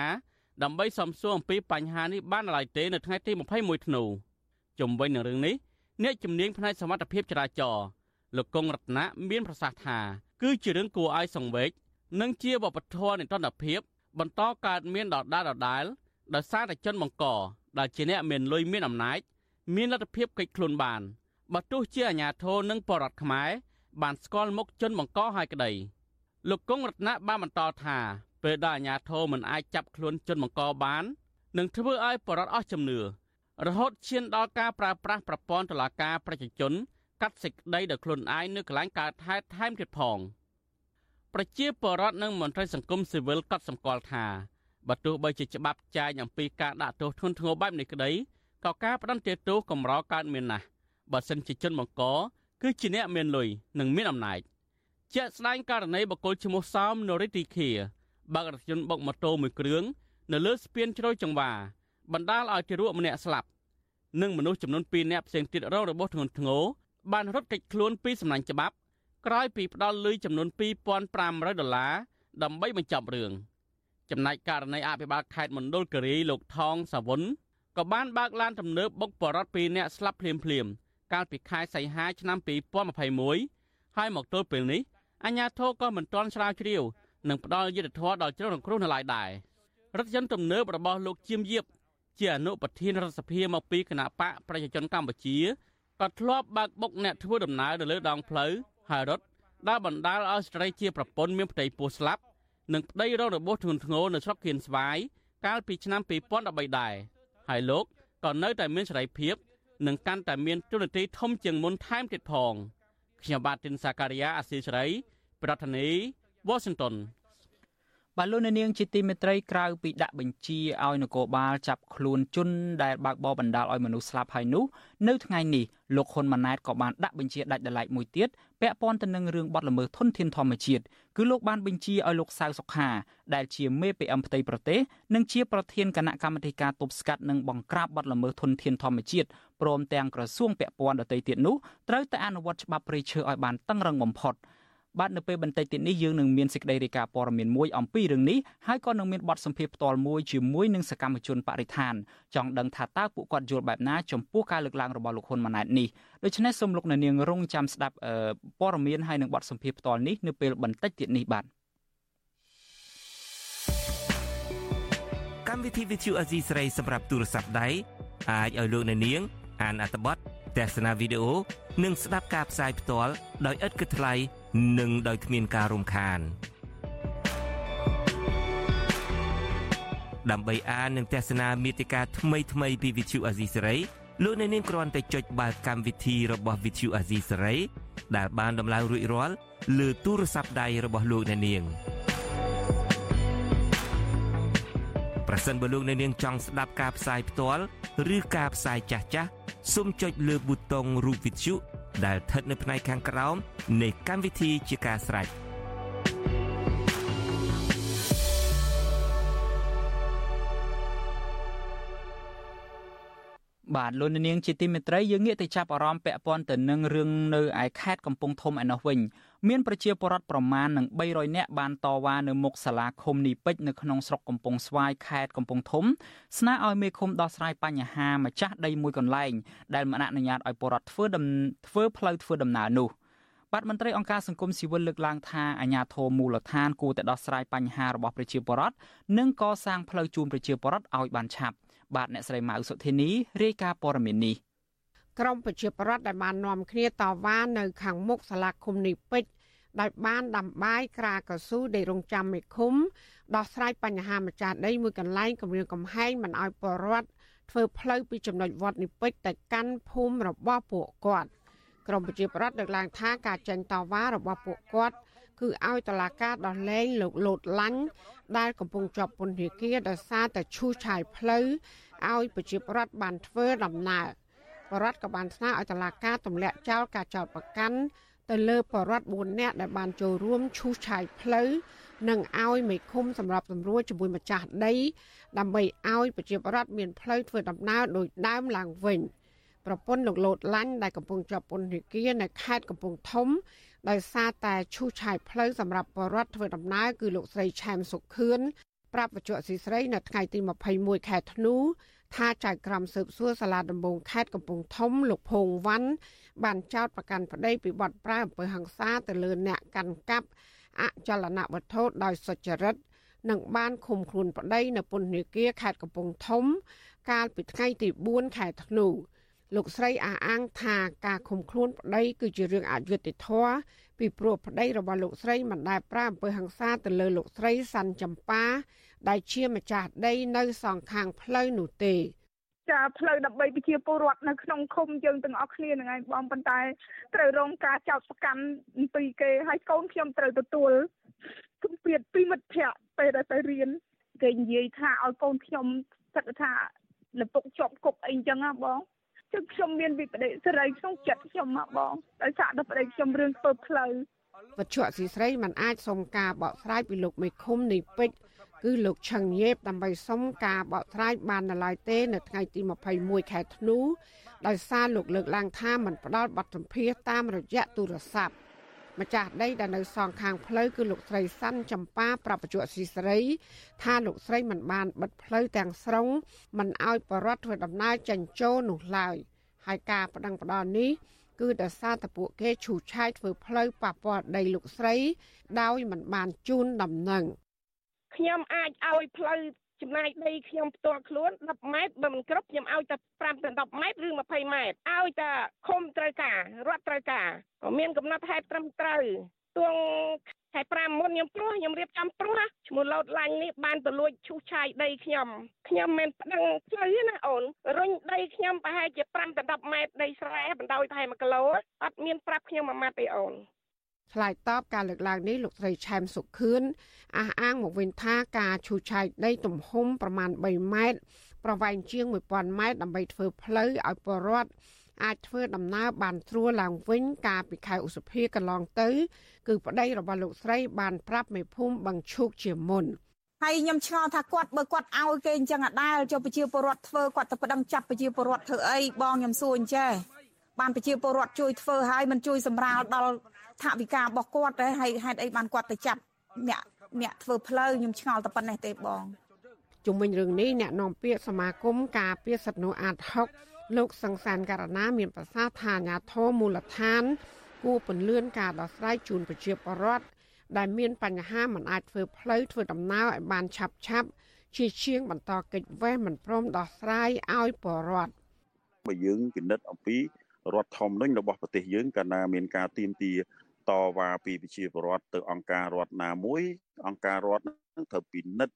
ដើម្បីសំសួរអំពីបញ្ហានេះបាននៅឡើយទេនៅថ្ងៃទី21ធ្នូជំវិញនឹងរឿងនេះអ្នកជំនាញផ្នែកសមត្ថភាពចរាចរណ៍លោកកុងរតនៈមានប្រសាសន៍ថាគឺជារឿងគួរឲ្យសង្វេគនិងជាវប្បធម៌នៃតន្តភាព បន្តកើតមានដដាលដដាលដោយសារតែជនបង្កដែលជាអ្នកមានលុយមានអំណាចមានលទ្ធភាពកិច្ចខ្លួនបានបើទោះជាអាញាធរនិងបរដ្ឋខ្មែរបានស្គាល់មុខជនបង្កហើយក្តីលោកគង់រតនៈបានបន្តថាពេលដែលអាញាធរមិនអាចចាប់ខ្លួនជនបង្កបាននឹងធ្វើឲ្យបរដ្ឋអស់ជំនឿរហូតឈានដល់ការប្រើប្រាស់ប្រព័ន្ធតុលាការប្រជាជនកាត់សេចក្តីដោយខ្លួនឯងនៅកន្លែងកើតហេតុថែមទៀតផង ប្រជាពលរដ្ឋនិងមន្ត្រីសង្គមស៊ីវិលកត់សម្គាល់ថាបើទោះបីជាច្បាប់ចែងអំពីការដាក់ទោសធ្ងន់ធ្ងរបែបនេះក្តីក៏ការផ្ដន្ទាទោសកម្រកើតមានណាស់បើសិនជាជនបង្កគឺជាអ្នកមានលុយនិងមានអំណាចជាក់ស្ដែងករណីបកគលឈ្មោះសោមនរិទ្ធីឃាបើករថយន្តបុកម៉ូតូមួយគ្រឿងនៅលើស្ពានជ្រោយចង្វាបណ្ដាលឲ្យទារកម្នាក់ស្លាប់និងមនុស្សចំនួន2នាក់ផ្សេងទៀតរងរបួសធ្ងន់ធ្ងរបានរត់គេចខ្លួនពីសំណាញ់ច្បាប់ ក្រោយពីផ្ដាល់លុយចំនួន2500ដុល្លារដើម្បីបញ្ចប់រឿងចំណែកករណីអភិបាលខេត្តមណ្ឌលគិរីលោកថងសាវុនក៏បានបើកឡានទំនើបបុកបរត2នាក់ស្លាប់ភ្លាមភ្លាមកាលពីខែសីហាឆ្នាំ2021ហើយមកទល់ពេលនេះអាជ្ញាធរក៏មិនទាន់ស្រាវជ្រាវនិងផ្ដល់យុត្តិធម៌ដល់ជនរងគ្រោះនៅឡើយដែររថយន្តទំនើបរបស់លោកជៀមយៀបជាអនុប្រធានរដ្ឋសភាមកពីគណៈបកប្រជាជនកម្ពុជាក៏ធ្លាប់បើកបុកអ្នកធ្វើដំណើរនៅលើដងផ្លូវ ហើយរត់ដែលបណ្ដាលឲ្យស្ត្រីជាប្រពន្ធមានផ្ទៃពោះស្លាប់និងប្តីរងរបួសធ្ងន់ធ្ងរនៅស្រុកគៀនស្វាយកាលពីឆ្នាំ2013ដែរហើយលោកក៏នៅតែមានសេរីភាពនិងកាន់តែមានទូនាទីធំជាងមុនថែមទៀតផងខ្ញុំបាទទីនសាការីយ៉ាអាស៊ីសេរី ប្រធានាធិបតី Washington បាទលោកនាងជាទីមេត្រីក្រៅពីដាក់បញ្ជាឲ្យនគរបាលចាប់ខ្លួនជនដែលបើកបរបណ្តាលឲ្យមនុស្សស្លាប់ហើយនោះនៅថ្ងៃនេះលោកហ៊ុនម៉ាណែតក៏បានដាក់បញ្ជាដាច់ដライមួយទៀតពាក់ព័ន្ធទៅនឹងរឿងបទល្មើសធនធានធម្មជាតិគឺលោកបានបញ្ជាឲ្យលោកសៅសុខាដែលជាមេ PM ផ្ទៃប្រទេសនិងជាប្រធានគណៈកម្មាធិការទប់ស្កាត់និងបង្ក្រាបបទល្មើសធនធានធម្មជាតិព្រមទាំងក្រសួងពាក់ព័ន្ធដទៃទៀតនោះត្រូវតែអនុវត្តច្បាប់ព្រៃឈើឲ្យបានតឹងរឹងបំផុត។ បាទនៅពេលបន្តិចទៀតនេះយើងនឹងមានសេចក្តីរាយការណ៍ព័ត៌មានមួយអំពីរឿងនេះហើយក៏នឹងមានបទសម្ភាសន៍ផ្ទាល់មួយជាមួយនឹងសកម្មជនបរិស្ថានចង់ដឹងថាតើពួកគាត់យល់បែបណាចំពោះការលើកឡើងរបស់លោកហ៊ុនម៉ាណែតនេះដូច្នេះសូមលោកអ្នកនាងរងចាំស្ដាប់ព័ត៌មានហើយនឹងបទសម្ភាសន៍ផ្ទាល់នេះនៅពេលបន្តិចទៀតនេះបាទកម្មវិធី Vithu Azizi ស្រីសម្រាប់ទូរស័ព្ទដៃអាចឲ្យលោកអ្នកនាង អានអត្ថបទទស្សនាវីដេអូនិងស្ដាប់ការផ្សាយផ្ទាល់ដោយឥតគិតថ្លៃ និងដោយគ្មានការរំខានដើម្បីអាននិងទស្សនាមេតិការថ្មីថ្មីពី Vithu Azizi Saray លោកអ្នកនាងគ្រាន់តែចុចបាល់កម្មវិធីរបស់ Vithu Azizi Saray ដែលបានដំឡើងរួចរាល់លើទូរស័ព្ទដៃរបស់លោកអ្នកនាងប្រសិនបើលោកអ្នកនាងចង់ស្ដាប់ការផ្សាយផ្ទាល់ឬការផ្សាយចាស់ចាស់សូមចុចលើប៊ូតុងរូបវិទ្យុដែលស្ថិតនៅផ្នែកខាងក្រោមនៃកម្មវិធីជាការស្ដាយបាទលោកនាងជាទីមេត្រីយើងងាកទៅចាប់អារម្មណ៍ពាក់ព័ន្ធទៅនឹងរឿងនៅឯខេត្តកំពង់ធំឯណោះវិញ មានប្រជាពលរដ្ឋប្រមាណនឹង300នាក់បានតវ៉ានៅមុខសាលាឃុំនីពេជ្រនៅក្នុងស្រុកកំពង់ស្វាយខេត្តកំពង់ធំស្នើឲ្យមេឃុំដោះស្រាយបញ្ហាម្ចាស់ដីមួយកន្លែងដែលមិនអនុញ្ញាតឲ្យពលរដ្ឋធ្វើធ្វើផ្លូវធ្វើដំណើរនោះបាទមន្ត្រីអង្គការសង្គមស៊ីវិលលើកឡើងថាអាជ្ញាធរមូលដ្ឋានគួរតែដោះស្រាយបញ្ហារបស់ប្រជាពលរដ្ឋនិងកសាងផ្លូវជូនប្រជាពលរដ្ឋឲ្យបានឆាប់បាទអ្នកស្រីម៉ៅសុធីនីរាយការណ៍ព័ត៌មាននេះក្រមប្រជាប្រដ្ឋដែលបាននាំគ្នាតវ៉ានៅខាងមុខសាលាឃុំនីពេជ្រ ដោយបានដាំបាយក្រាកស៊ូដែលរងចាំមេឃុំដោះស្រាយបញ្ហាម្ចាស់ដីមួយកន្លែងគម្រាមកំហែងមិនឲ្យពលរដ្ឋធ្វើផ្លូវពីចំណុចវត្តនិពេជ្រទៅកាន់ភូមិរបស់ពួកគាត់ក្រមប្រជាប្រដ្ឋលើកឡើងថាការចេញតវ៉ារបស់ពួកគាត់គឺឲ្យតឡាការដោះលែងលោកលោតឡាញ់ដែលកំពុងជាប់ពន្ធនាគារដោយសារតែឈូសឆាយផ្លូវឲ្យប្រជាប្រដ្ឋបានធ្វើដំណើរបរដ្ឋក៏បានស្នើឲ្យតឡាការទម្លាក់ចោលការចោទប្រកាន់ ទៅលើបរដ្ឋ4នាក់ដែលបានចូលរួមឈូសឆាយផ្លូវនិងឲ្យមេឃុំសម្រាប់សម្រួលជាមួយម្ចាស់ដី ដើម្បីឲ្យប្រជាប្រដ្ឋមានផ្លូវធ្វើដំណើរដោយដើមឡើងវិញប្រពន្ធលោកលោតឡាញ់ដែលកំពុងជាប់ពន្ធនាគារនៅខេត្តកំពង់ធំដោយសារតែឈូសឆាយផ្លូវសម្រាប់បរដ្ឋធ្វើដំណើរគឺលោកស្រីឆែមសុខឿនប្រាប់បច្ចុប្បន្នស៊ីស្រីនៅថ្ងៃទី21ខែធ្នូ ថាចៅក្រមស៊ើបសួរសាលាដំបងខេត្តកំពង់ធំលោកភងវ៉ាន់បានចោទប្រកាន់ប្តីពីបទប្រើអំពើហិង្សាទៅលើអ្នកកាន់កាប់អចលនវត្ថុដោយសុចរិតនិងបានឃុំខ្លួនប្តីនៅពន្ធនាគារខេត្តកំពង់ធំ កាលពីថ្ងៃទី4ខែធ្នូលោកស្រីអះអាងថាការឃុំខ្លួនប្តីគឺជារឿងអយុត្តិធម៌ពីព្រោះប្តីរបស់លោកស្រីមិនដែលប្រើអំពើហិង្សាទៅលើលោកស្រីសាន់ចម្ប៉ា ដែលជាម្ចាស់ដីនៅសងខាងផ្លូវនោះទេចាផ្លូវដើម្បីប្រជាពលរដ្ឋនៅក្នុងឃុំយើងទាំងអស់គ្នាហ្នឹងឯងបងប៉ុន្តែត្រូវរងការចោទប្រកាន់ពីគេហើយកូនខ្ញុំត្រូវទទួលគំពីតពីមិត្តភ័ក្តិពេលដែលទៅរៀនគេនិយាយថាឲ្យកូនខ្ញុំគិតថាលពុកជាប់គុកអីចឹងណាបងចឹងខ្ញុំមានវិបដិសេរីក្នុងចិត្តខ្ញុំមកបងដោយសារដល់ប្តីខ្ញុំរឿងធ្វើផ្លូវវត្ថុអសីស្រីមិនអាចសុំការបកស្រាយពីលោកមេឃុំនៃពេជ្រ គឺលោកឆឹងញេបដើម្បីសុំការបកស្រាយបាននៅឡើយទេ នៅថ្ងៃទី21ខែធ្នូដោយសារលោកលើកឡើងថាមិនផ្ដល់បទសម្ភាសតាមរយៈទូរស័ព្ទម្ចាស់ដីដែលនៅសងខាងផ្លូវគឺលោកស្រីសាន់ចម្ប៉ាប្រពន្ធស៊ីស្រី ថាលោកស្រីមិនបានបិទផ្លូវទាំងស្រុងមិនអោយបរដ្ឋធ្វើដំណើរចេញចូលនោះឡើយហើយការប្តឹងផ្តល់នេះគឺដោយសារតែពួកគេឈូសឆាយធ្វើផ្លូវប៉ះពាល់ដីលោកស្រី ដោយមិនបានជូនដំណឹង ខ្ញុំអាចឲ្យផ្លូវចំណាយដីខ្ញុំផ្ទាល់ខ្លួន10ម៉ែត្របើមិនគ្រប់ខ្ញុំឲ្យតែ5ទៅ10ម៉ែត្រឬ20ម៉ែត្រឲ្យតែឃុំត្រូវការរដ្ឋត្រូវការក៏មានកំណត់ហេតុត្រឹមត្រូវទួងខែ5មុនខ្ញុំព្រោះខ្ញុំរៀបចំព្រោះឈ្មោះលោតឡាញ់នេះបានទៅលួចឈូសឆាយដីខ្ញុំខ្ញុំមិនប្តឹងផ្លូវណាអូនរុញដីខ្ញុំប្រហែលជា5ទៅ10ម៉ែត្រដីស្រែបណ្ដោយតែ1គីឡូអត់មានប្រាប់ខ្ញុំមួយម៉ាត់ទេអូន ឆ្លើយតបការលើកឡើងនេះលោកស្រីឆែមសុខឿនអះអាងមកវិញថាការឈូសឆាយដីទំហំប្រមាណ3ម៉ែត្រប្រវែងជាង1000ម៉ែត្រដើម្បីធ្វើផ្លូវឲ្យពលរដ្ឋអាចធ្វើដំណើរបានស្រួលឡើងវិញកាលពីខែឧសភាកន្លងទៅ គឺប្តីរបស់លោកស្រីបានប្រាប់មេភូមិបឹងឈូកជាមុនហើយខ្ញុំឆ្ងល់ថាគាត់បើគាត់ឲ្យគេអញ្ចឹងអាដាលចុះប្រជាពលរដ្ឋធ្វើគាត់ទៅប្តឹងចាប់ប្រជាពលរដ្ឋធ្វើអីបងខ្ញុំសួរអញ្ចេះបានប្រជាពលរដ្ឋជួយធ្វើហើយមិនជួយសម្រាលដល់ ថាវិការរបស់គាត់ទេហើយហេតុអីបានគាត់ទៅចាប់អ្នកអ្នកធ្វើផ្លូវខ្ញុំឆ្ងល់តែប៉ុណ្ណេះទេបងជុំវិញរឿងនេះអ្នកនាំពាក្យសមាគមការពារសិទ្ធិមនុស្សអាត6លោកសង្សានករណាមានប្រសាសន៍ថាអាញាធរមូលដ្ឋាន គួរពន្លឿនការដោះស្រាយជូនប្រជាពលរដ្ឋដែលមានបញ្ហាមិនអាចធ្វើផ្លូវធ្វើដំណើរឲ្យបានឆាប់ឆាប់ជាជាងបន្តកិច្ចវេះមិនព្រមដោះស្រាយឲ្យពលរដ្ឋបើយើងពិនិត្យអំពីរដ្ឋធម្មនុញ្ញរបស់ប្រទេសយើងកាលណាមានការទៀមទា តវ៉ាពីប្រជាពលរដ្ឋទៅអង្គការរដ្ឋណាមួយអង្គការរដ្ឋនឹងត្រូវពិនិត្យ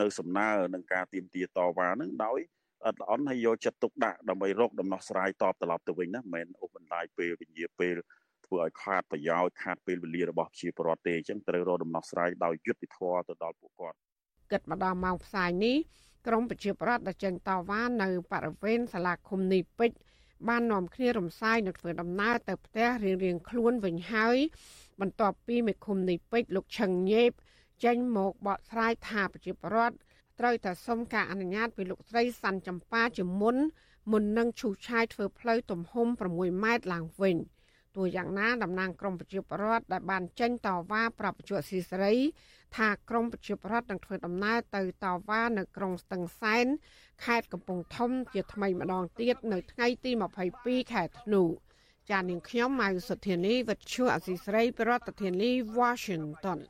នៅសំណើនឹងការទៀមទាតវ៉ានឹងដោយអត់ល្អហើយយកចិត្តទុកដាក់ដើម្បីរកដំណោះស្រាយតបត្រឡប់ទៅវិញណាមិនមែនអូសបន្លាយពេលវិញ្ញាពេលធ្វើឲ្យខាតប្រយោជន៍ខាតពេលវេលារបស់ប្រជាពលរដ្ឋទេអញ្ចឹងត្រូវរកដំណោះស្រាយដោយយុត្តិធម៌ទៅដល់ពួកគាត់គិតមកដល់ម៉ោងផ្សាយនេះក្រមប្រជាប្រដ្ឋដែលចេញតវ៉ានៅបរិវេណសាលាឃុំនីពេជ្រ បាននាំគ្នារំសាយនៅធ្វើដំណើរទៅផ្ទះរៀងរៀងខ្លួនវិញហើយ បន្ទាប់ពីមេឃុំនីពេជ្រលោកឆឹងញេបចេញមកបកស្រាយថាប្រជាប្រដ្ឋត្រូវតែសុំការអនុញ្ញាតពីលោកស្រីសាន់ចម្ប៉ាជាមុនមុននឹងឈូសឆាយធ្វើផ្លូវទំហំ6ម៉ែត្រឡើងវិញ ទោះយ៉ាងណាតំណាងក្រមប្រជាប្រដ្ឋដែលបានចេញតវ៉ាប្រាប់បញ្ជាស៊ីសេរី ថាក្រមប្រជាប្រដ្ឋនឹងធ្វើដំណើរទៅតវ៉ានៅក្រុងស្ទឹងសែនខេត្តកំពង់ធំជាថ្មីម្ដងទៀតនៅថ្ងៃទី22ខែធ្នូចាននាងខ្ញុំម៉ៅសុធានីវិទ្យុអសីស្រីប្រធានាធិបតី Washington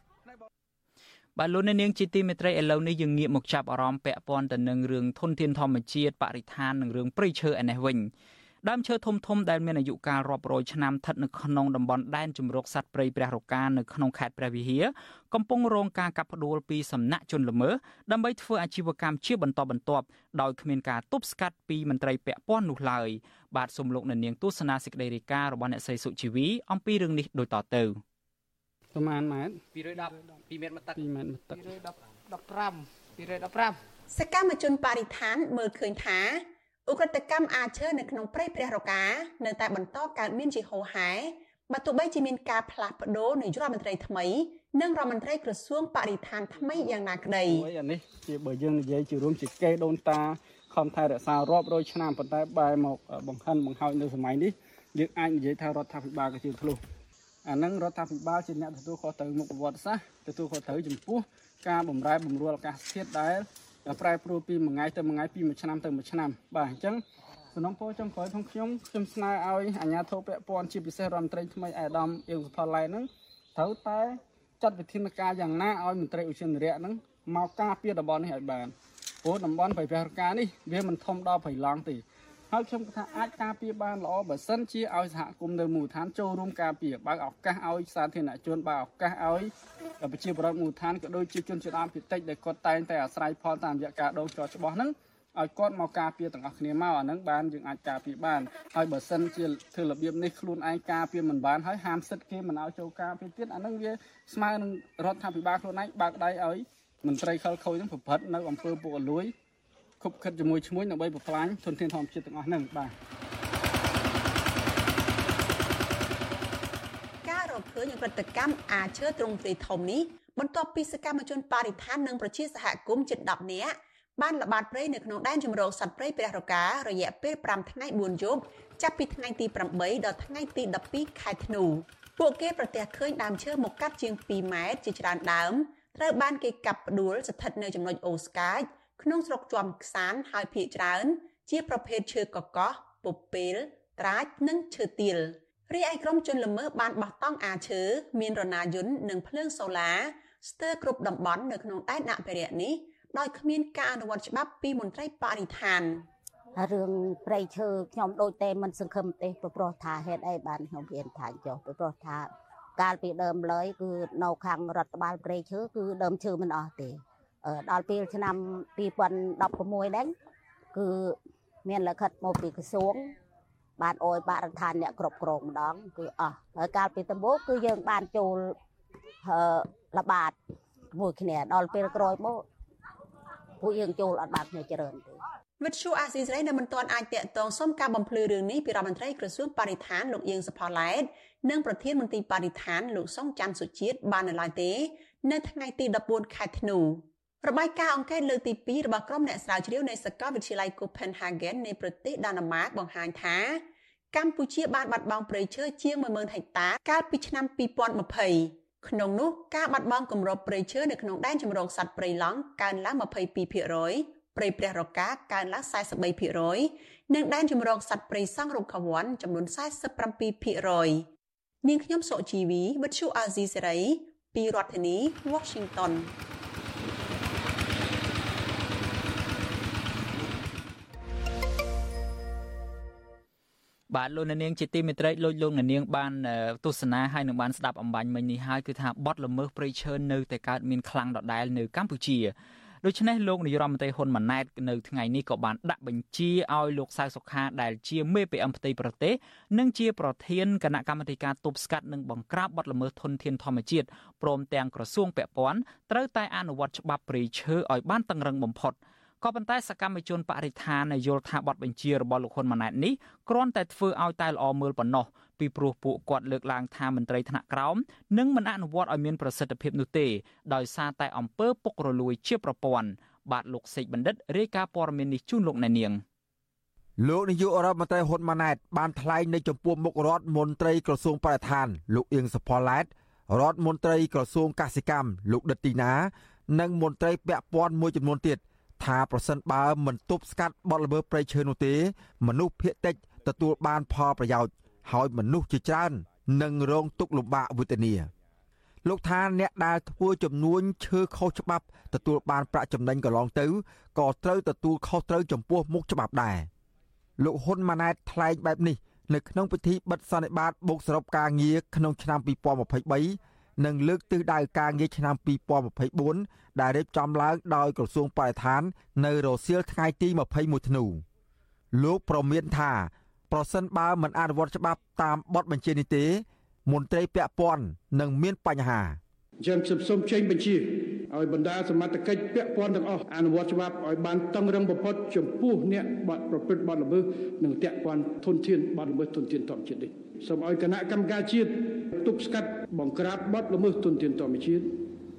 បាទលោកនាងជាទីមេត្រីឥឡូវនេះយើងងាកមកចាប់អារម្មណ៍ពាក់ព័ន្ធទៅនឹងរឿងធនធានធម្មជាតិបរិស្ថាននិងរឿងព្រៃឈើឯនេះវិញ ដើមឈើធំធំដែលមានអាយុកាលរាប់រយឆ្នាំស្ថិតនៅក្នុងតំបន់ដែនជម្រកសត្វព្រៃព្រះរកានៅក្នុងខេត្តព្រះវិហារកំពុងរងការកាប់ផ្ដួលពីសំណាក់ជនល្មើសដើម្បីធ្វើអាជីវកម្មជាបន្តបន្ទាប់ដោយគ្មានការទប់ស្កាត់ពីមន្ត្រីពាក់ព័ន្ធនោះឡើយបាទសូមលោកអ្នកនាងទស្សនាសេចក្តីរាយការណ៍របស់អ្នកស្រីសុជីវីអំពីរឿងនេះដូចតទៅប្រហែលម៉ែត្រ210 2ម៉ែត្រមកទឹក2ម៉ែត្រមកទឹក215 215សកម្មជនបរិស្ថានមើលឃើញថា ឧក្រិដ្ឋកម្មអាឈើនៅក្នុងព្រៃព្រះរកានៅតែបន្តកើតមានជាហូរហែបើទោះបីជាមានការផ្លាស់ប្ដូរនាយករដ្ឋមន្ត្រីថ្មីនិងរដ្ឋមន្ត្រីក្រសួងបរិស្ថានថ្មីយ៉ាងណាក្តីអានេះជាបើយើងនិយាយជារួមជាកេដូនតាខំថែរក្សារាប់រយឆ្នាំប៉ុន្តែបែរមកបង្ហិនបង្ហោចនៅសម័យនេះយើងអាចនិយាយថារដ្ឋាភិបាលក៏ជាធ្លុះអានឹងរដ្ឋាភិបាលជាអ្នកទទួលខុសត្រូវមុខប្រវត្តិសាស្ត្រទទួលខុសត្រូវចំពោះការបំរែបំរួលអាកាសធាតុដែល ប្រែប្រួលពីមួយថ្ងៃទៅមួយថ្ងៃពីមួយឆ្នាំទៅមួយឆ្នាំបាទអញ្ចឹងសំណពរចុងក្រោយផងខ្ញុំខ្ញុំស្នើឲ្យអាជ្ញាធរពាក់ព័ន្ធជាពិសេសរដ្ឋមន្ត្រីថ្មីអេដាមអៀងសុផល្លែហ្នឹងត្រូវតែចាត់វិធានការយ៉ាងណាឲ្យមន្ត្រីឧស្សាហរៈហ្នឹងមកការពារតំបន់នេះឲ្យបានព្រោះតំបន់ប្រៃព្រះរកានេះវាមិនធំដល់ប្រៃឡង់ទេ ហើយខ្ញុំថាអាចការពារបានល្អបើសិនជាឲ្យសហគមន៍នៅមូលដ្ឋានចូលរួមការពារបើកឱកាសឲ្យសាធារណជនបើកឱកាសឲ្យប្រជាពលរដ្ឋមូលដ្ឋានក៏ដូចជាជនជាតិដើមភាគតិចដែលគាត់តែងតែអាស្រ័យផលតាមរយៈការដងចោច្បាស់ហ្នឹងឲ្យគាត់មកការពារទាំងអស់គ្នាមកអាហ្នឹងបានយើងអាចការពារបានហើយបើសិនជាធ្វើរបៀបនេះខ្លួនឯងការពារមិនបានហើយហាមសិទ្ធគេមិនឲ្យចូលការពារទៀតអាហ្នឹងវាស្មើនឹងរដ្ឋាភិបាលខ្លួនឯងបើកដៃឲ្យមន្ត្រីខលខូចហ្នឹងប្រព្រឹត្តនៅអំពើពុករលួយ ខុបខិតជាមួយឈ្មួញដើម្បីបំផ្លាញធនធានធម្មជាតិទាំងអស់ហ្នឹងបាទការរកឃើញព្រឹត្តិកម្មអាឈើទ្រង់ទ្រាយធំនេះបន្ទាប់ពីសកម្មជនបរិស្ថាននិងប្រជាសហគមន៍ជិត10នាក់បានល្បាតព្រៃនៅក្នុងដែនជម្រកសត្វព្រៃព្រះរការយៈពេល5ថ្ងៃ4យប់ចាប់ពីថ្ងៃទី8ដល់ថ្ងៃទី12ខែធ្នូពួកគេប្រទះឃើញដើមឈើមកកាត់ជាង2ម៉ែត្រជាច្រើនដើមត្រូវបានគេកាប់ផ្ដួលស្ថិតនៅចំណុចអូស្កាច ក្នុងស្រុកជាំខ្សានហើយភ ieck ច្រើន ជាប្រភេទឈើកកោះពពេលត្រាចនិងឈើទាលរីឯក្រុមជនល្មើសបានបោះតង់អាឈើមានរណាយន្តនិងភ្លើងសូឡាស្ទើរគ្រប់តំបន់នៅក្នុងដែនអភិរក្សនេះដោយគ្មានការអនុវត្តច្បាប់ពីមន្ត្រីបរិស្ថានរឿងព្រៃឈើខ្ញុំដូចតែមិនសង្ឃឹមទេព្រោះថាហេតុអីបានខ្ញុំហ៊ានថាចុះព្រោះថាកាលពីដើមឡើយគឺនៅខាងរដ្ឋបាលព្រៃឈើគឺដើមឈើមិនអស់ទេ ដល់ពេលឆ្នាំ2016ដែរគឺមានលិខិតមកពីក្រសួង បានអោយបរិស្ថានអ្នកគ្រប់គ្រងម្ដង គឺអស់ហើយកាលពីដំបូងគឺយើងបានចូលល្បាតមួយគ្នាដល់ពេលក្រោយមកពួកយើងចូលអត់បានគ្នាច្រើនទេវិទ្យុអាស៊ីសេរីនៅមិនទាន់អាចតាក់ទងសុំការបំភ្លឺរឿងនេះពីរដ្ឋមន្ត្រីក្រសួងបរិស្ថានលោកអៀងសុផល្លែតនិងប្រធានមន្ត្រីបរិស្ថានលោកសុងច័ន្ទសុជាតិបាននៅឡើយទេ នៅថ្ងៃទី14ខែធ្នូ របាយការណ៍អង្កេតលើកទី2របស់ក្រុមអ្នកស្រាវជ្រាវនៃសាកលវិទ្យាល័យ Copenhagen នៃប្រទេសដាណឺម៉ាកបង្ហាញថាកម្ពុជាបានបាត់បង់ព្រៃឈើជាង10000ហិកតាកាលពីឆ្នាំ2020ក្នុងនោះការបាត់បង់គម្របព្រៃឈើនៅក្នុងដែនជម្រកសត្វព្រៃឡង់កើនឡើង22%ព្រៃព្រះរកាកើនឡើង43%និងដែនជម្រកសត្វព្រៃសង់រុក្ខវ័នចំនួន47%នាងខ្ញុំសុជីវីវិទ្យុអាស៊ីសេរីពីរដ្ឋធានី Washington បាទលោកនាងជាទីមេត្រីលោកលោកនាងបានទស្សនាហើយនឹងបានស្ដាប់អំបញ្ញមិញនេះហើយគឺថាបទល្មើសព្រៃឈើនៅតែកើតមានខ្លាំងដដែលនៅកម្ពុជាដូច្នេះលោកនាយរដ្ឋមន្ត្រីហ៊ុនម៉ាណែតនៅថ្ងៃនេះក៏បានដាក់បញ្ជាឲ្យលោកសៅសុខាដែលជាមេ PM ផ្ទៃប្រទេសនិងជាប្រធានគណៈកម្មាធិការទប់ស្កាត់និងបង្ក្រាបបទល្មើសធនធានធម្មជាតិព្រមទាំងក្រសួងពាក់ព័ន្ធត្រូវតែអនុវត្តច្បាប់ព្រៃឈើឲ្យបានតឹងរឹងបំផុត ក៏ប៉ុន្តែសកម្មជនបរិស្ថានយល់ថាបទបញ្ជារបស់លោកហ៊ុនម៉ាណែតនេះគ្រាន់តែធ្វើឲ្យតែល្អមើលប៉ុណ្ណោះពីព្រោះពួកគាត់លើកឡើងថាមន្ត្រីថ្នាក់ក្រោមនឹងមិនអនុវត្តឲ្យមានប្រសិទ្ធភាពនោះទេដោយសារតែអំពើពុករលួយជាប្រព័ន្ធបាទលោកសេកបណ្ឌិតរាយការណ៍ព័ត៌មាននេះជូនលោកអ្នកនាងលោកនាយករដ្ឋមន្ត្រីហ៊ុនម៉ាណែតបានថ្លែងនៅចំពោះមុខរដ្ឋមន្ត្រីក្រសួងបរិស្ថាន លោកអៀងសុផល្លែតរដ្ឋមន្ត្រីក្រសួងកសិកម្មលោកដិតទីណា និងមន្ត្រីពាក់ព័ន្ធមួយចំនួនទៀត ថាប្រសិនបើមិនទប់ស្កាត់បទល្មើសព្រៃឈើនោះទេ មនុស្សភៀសតិចទទួលបានផលប្រយោជន៍ហើយមនុស្សជាច្រើននឹងរងទុក្ខលំបាកវេទនាលោកថាអ្នកដែលធ្វើចំនួនឈើខុសច្បាប់ទទួលបានប្រាក់ចំណេញកន្លងទៅក៏ត្រូវទទួលខុសត្រូវចំពោះមុខច្បាប់ដែរលោកហ៊ុនម៉ាណែតថ្លែងបែបនេះនៅក្នុងពិធីបិទសន្និបាតបូកសរុបការងារក្នុងឆ្នាំ2023 និងលើកទិសដៅការងារឆ្នាំ2024ដែលរៀបចំឡើងដោយក្រសួងបរិស្ថាន នៅរសៀលថ្ងៃទី21ធ្នូលោកប្រមានថាប្រសិនបើមិនអនុវត្តច្បាប់តាមបទបញ្ជានេះទេ មន្ត្រីពាក់ព័ន្ធនឹងមានបញ្ហាយើងខ្ញុំសូមចេញបញ្ជាឲ្យបណ្ដាសមត្ថកិច្ចពាក់ព័ន្ធទាំងអស់អនុវត្តច្បាប់ឲ្យបានតឹងរឹងបំផុតចំពោះអ្នកបាត់ប្រព្រឹត្តបទល្មើសនិងតាក់ព័ន្ធធនធានបទល្មើសធនធានធម្មជាតិនេះ សូមឲ្យគណៈកម្មការជាតិទប់ស្កាត់បង្ក្រាបបទល្មើសធនធានធម្មជាតិ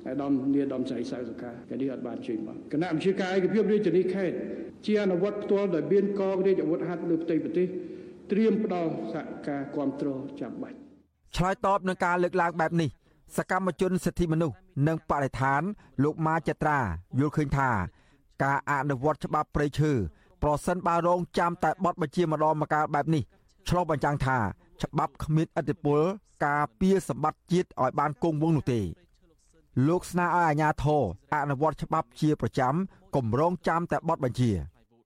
អាដាមនីដាមសៃសៅសកាកានេះអត់បានជួយមកគណៈវិជាការឯកភាពរាជធានីខេត្តជាអនុវត្តផ្ទាល់ដោយមានកងរាជអាវុធហត្ថលើផ្ទៃប្រទេសត្រៀមផ្ដល់សហការគ្រប់គ្រងចាំបាច់ឆ្លើយតបនឹងការលើកឡើងបែបនេះសកម្មជនសិទ្ធិមនុស្សនិងបរិស្ថាន លោកម៉ាចត្រាយល់ឃើញថា ការអនុវត្តច្បាប់ព្រៃឈើប្រសិនបើរងចាំតែបទបញ្ជាម្ដងម្កាលបែបនេះឆ្លុះបញ្ចាំងថា ច្បាប់គ្មានអធិបុលការពារសម្បត្តិជាតិឲ្យបានគង់វង្សនោះទេលោកស្នើឲ្យអាជ្ញាធរអនុវត្តច្បាប់ជាប្រចាំគម្រងចាំតែបទបញ្ជា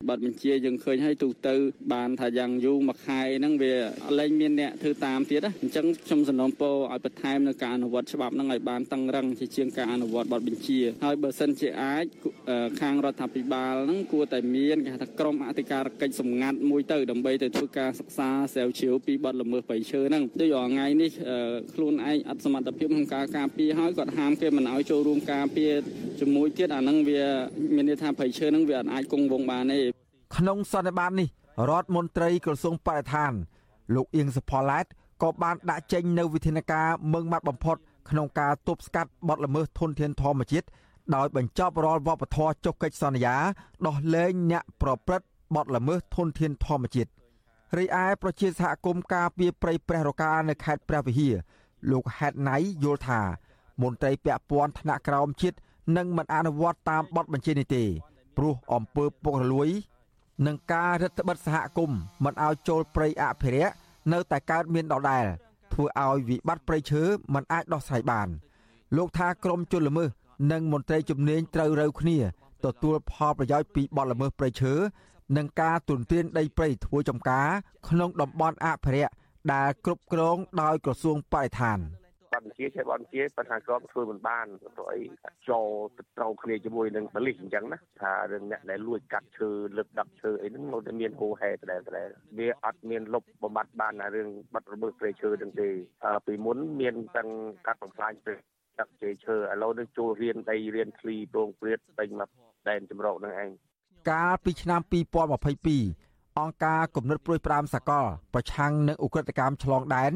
ប័ណ្ណបញ្ជាយើងឃើញហើយទូទៅ បានថាយ៉ាងយូរមួយខែហ្នឹងវាលែងមានអ្នកធ្វើតាមទៀតអញ្ចឹងខ្ញុំសំណូមពរឲ្យបន្ថែមនៅការអនុវត្តច្បាប់ហ្នឹងឲ្យបានតឹងរឹងជាជាងការអនុវត្តប័ណ្ណបញ្ជាហើយបើសិនជាអាចខាងរដ្ឋាភិបាលហ្នឹងគួរតែមានគេថាក្រុមអធិការកិច្ចសម្ងាត់មួយទៅដើម្បីទៅធ្វើការសិក្សាស្រាវជ្រាវពីបទល្មើសបៃឈើហ្នឹងដូចរាល់ថ្ងៃនេះខ្លួនឯងអត់សមត្ថភាពក្នុងការការពារហើយគាត់ហាមគេមិនឲ្យចូលរួមការពារជាមួយទៀតអាហ្នឹងវាមានន័យថាបៃឈើហ្នឹងវាអាចគង់វង្សបានទេ ក្នុងសន្និបាតនេះរដ្ឋមន្ត្រីក្រសួងបរិស្ថាន លោកអៀងសុផល្លែតក៏បានដាក់ចេញនៅវិធានការមឹងម៉ាត់បំផុតក្នុងការទប់ស្កាត់បទល្មើសធនធានធម្មជាតិដោយបញ្ចប់រាល់វប្បធម៌ចុះកិច្ចសន្យាដោះលែងអ្នកប្រព្រឹត្តបទល្មើសធនធានធម្មជាតិរីឯប្រជាសហគមន៍ការពីប្រៃព្រះរកានៅខេត្តព្រះវិហារលោកហេតណៃយល់ថា មន្ត្រីពាក់ព័ន្ធថ្នាក់ក្រោមជាតិនឹងមិនអនុវត្តតាមបទបញ្ជានេះទេព្រោះអំពើពុករលួយ និងការរដ្ឋបិទសហគមន៍មិនឲ្យចូលព្រៃអភិរក្សនៅតែកើតមានដដែលធ្វើឲ្យវិបត្តិព្រៃឈើមិនអាចដោះស្រាយបាន លោកថាក្រមជនល្មើសនិងមន្ត្រីជំនាញត្រូវរើគ្នាទទួលផលប្រយោជន៍ពីបទល្មើសព្រៃឈើនិងការទុនទានដីព្រៃធ្វើចំការ ក្នុងតំបន់អភិរក្សដែលគ្រប់គ្រងដោយក្រសួងបរិស្ថាន។ ប័ណ្ណជាចេះប័ណ្ណជាបញ្ហាក៏ធ្វើមិនបានព្រោះអីចូលទៅត្រូវគ្នាជាមួយនឹងបលិសអញ្ចឹងណាថារឿងអ្នកដែលលួចកាត់ឈើលើកដាក់ឈើអីហ្នឹងនៅតែមានហូហែដដែលដែលវាអត់មានលុបបំបត្តិបានណារឿងបាត់របឺព្រៃឈើទាំងទេពីមុនមានទាំងកាត់បំផ្លាញព្រៃកាត់ជ័យឈើឥឡូវនេះចូលរៀនដីរៀនឃ្លីប្រងព្រាតពេញមកដែនចម្រោកនឹងឯងកាលពីឆ្នាំ2022អង្គការគំនិតព្រួយប្រាមសកល ប្រឆាំងនឹងឧក្រិដ្ឋកម្មឆ្លងដែន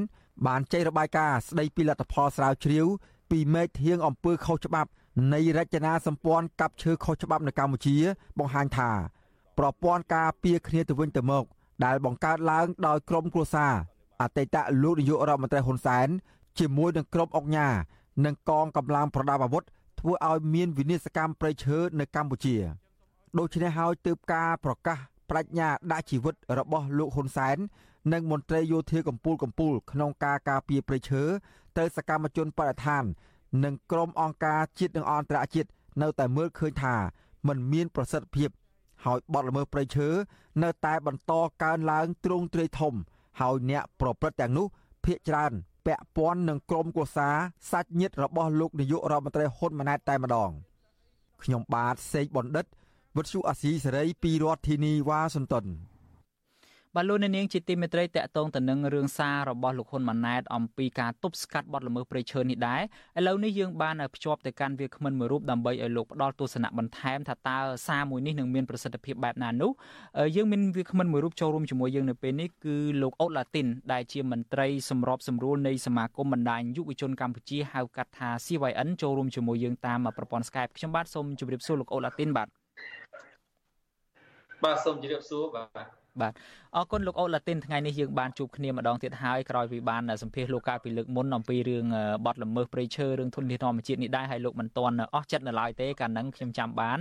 បានចេញរបាយការណ៍ស្ដីពីលទ្ធផលស្រាវជ្រាវពីមេធៀងអំពើខុសច្បាប់នៃរចនាសម្ព័ន្ធកັບឈើខុសច្បាប់នៅកម្ពុជា បង្ហាញថាប្រព័ន្ធការពារគ្នាទៅវិញទៅមក ដែលបង្កើតឡើងដោយក្រមគ្រួសារអតីតលោកនាយករដ្ឋមន្ត្រីហ៊ុនសែនជាមួយនឹងក្រុមអុកញ៉ានិងកងកម្លាំងប្រដាប់អាវុធធ្វើឲ្យមានវិនាសកម្មប្រៃឈើនៅកម្ពុជាដូច្នេះហើយទើបការប្រកាសបដិញ្ញាដាក់ជីវិតរបស់លោកហ៊ុនសែន និងមន្ត្រីយោធាកម្ពុជាកម្ពុជាក្នុងការការពារព្រៃឈើទៅសកម្មជនបរិស្ថាន និងក្រុមអង្គការជាតិនិងអន្តរជាតិនៅតែមើលឃើញថាมันមានប្រសិទ្ធភាព ហើយបទល្មើសព្រៃឈើនៅតែបន្តកើនឡើងទ្រង់ទ្រាយធំ ហើយអ្នកប្រព្រឹត្តទាំងនោះភ ieck ច្រើនពាក់ព័ន្ធនឹងក្រុមគូសាសាច់ញាតិរបស់លោកនាយករដ្ឋមន្ត្រីហ៊ុនម៉ាណែតតែម្ដងខ្ញុំបាទសេកបណ្ឌិតវុទ្ធុអាស៊ីសេរីពីរដ្ឋធានីវ៉ាស៊ីនតោន បាទលោកនាងជាទីមេត្រីតកតងទៅនឹងរឿងសាររបស់លោកហ៊ុនម៉ាណែតអំពីការទប់ស្កាត់បទល្មើសព្រៃឈើនេះដែរឥឡូវនេះយើងបានភ្ជាប់ទៅកាន់វាគ្មិនមួយរូបដើម្បីឲ្យលោកផ្ដល់ទស្សនៈបន្ថែមថាតើសារមួយនេះនឹងមានប្រសិទ្ធភាពបែបណានោះយើងមានវាគ្មិនមួយរូបចូលរួមជាមួយយើងនៅពេលនេះគឺលោកអូឡាទីនដែលជាមន្ត្រីសម្របសម្រួលនៃសមាគមបណ្ដាញយុវជនកម្ពុជាហៅកាត់ថា CYN ចូលរួមជាមួយយើងតាមប្រព័ន្ធ Skype ខ្ញុំបាទសូមជម្រាបសួរលោកអូឡាទីនបាទបាទសូមជម្រាបសួរបាទ បាទអរគុណលោកអូឡាទីនថ្ងៃនេះយើងបានជួបគ្នាម្ដងទៀតហើយក្រោយពីបានសម្ភាសលោកកាលពីលើកមុនអំពីរឿងបទល្មើសព្រៃឈើរឿងធនធានធម្មជាតិនេះដែរហើយលោកមិនទាន់អស់ចិត្តនៅឡើយទេកាលហ្នឹងខ្ញុំចាំបាន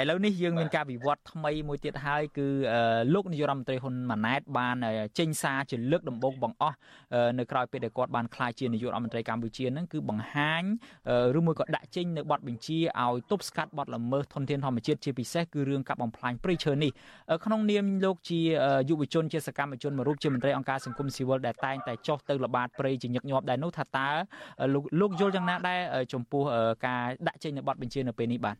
ឥឡូវនេះយើងមានការវិវត្តថ្មីមួយទៀតហើយគឺលោកនាយរដ្ឋមន្ត្រីហ៊ុនម៉ាណែតបានចេញសារជាលើកដំបូងបង្អស់នៅក្រៅពេលដែលគាត់បានក្លាយជានាយករដ្ឋមន្ត្រីកម្ពុជាហ្នឹងគឺបង្ហាញឬមួយក៏ដាក់ចេញនៅបទបញ្ជាឲ្យទប់ស្កាត់បទល្មើសធនធានធម្មជាតិជាពិសេសគឺរឿងកាប់បំផ្លាញព្រៃឈើនេះក្នុងនាមលោកជាយុវជនជាសកម្មជនមួយរូបជាមន្ត្រីអង្គការសង្គមស៊ីវិលដែលតែងតែចុះទៅល្បាតព្រៃជាញឹកញាប់ដែរនោះថាតើលោកលោកយល់យ៉ាងណាដែរចំពោះការដាក់ចេញនៅបទបញ្ជានៅពេលនេះបាទ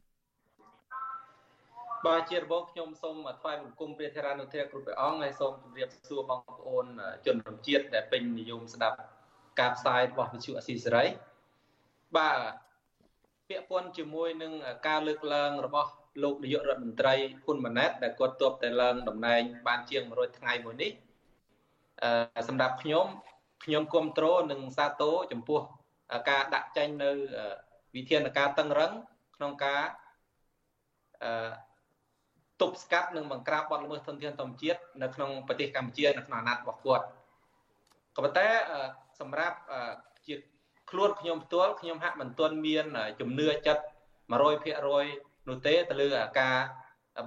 បាទជារបបខ្ញុំសូមថ្លែងបង្គំព្រះធរានុធាគ្រប់ព្រះអង្គហើយសូមជម្រាបសួរបងប្អូនជនរួមជាតិដែលពេញនិយមស្ដាប់ការផ្សាយរបស់វិទ្យុអស៊ីសេរីបាទ ពាក់ព័ន្ធជាមួយនឹងការលើកឡើងរបស់លោកនាយករដ្ឋមន្ត្រីហ៊ុនម៉ាណែតដែលគាត់ទប់តែឡើងតំណែងបានជាង100ថ្ងៃមួយនេះអឺសម្រាប់ខ្ញុំខ្ញុំគ្រប់គ្រងនិងសាទរចំពោះការដាក់ចេញនៅវិធានការតឹងរឹងក្នុងការអឺទប់ស្កាត់និងបង្ក្រាបបទល្មើសធនធានធម្មជាតិនៅក្នុងប្រទេសកម្ពុជានៅក្នុងអាណត្តិរបស់គាត់ក៏ប៉ុន្តែសម្រាប់ជា ខ្លួនខ្ញុំផ្ទាល់ខ្ញុំហាក់មិនទាន់មានជំនឿចិត្ត100%នោះទេទៅលើការ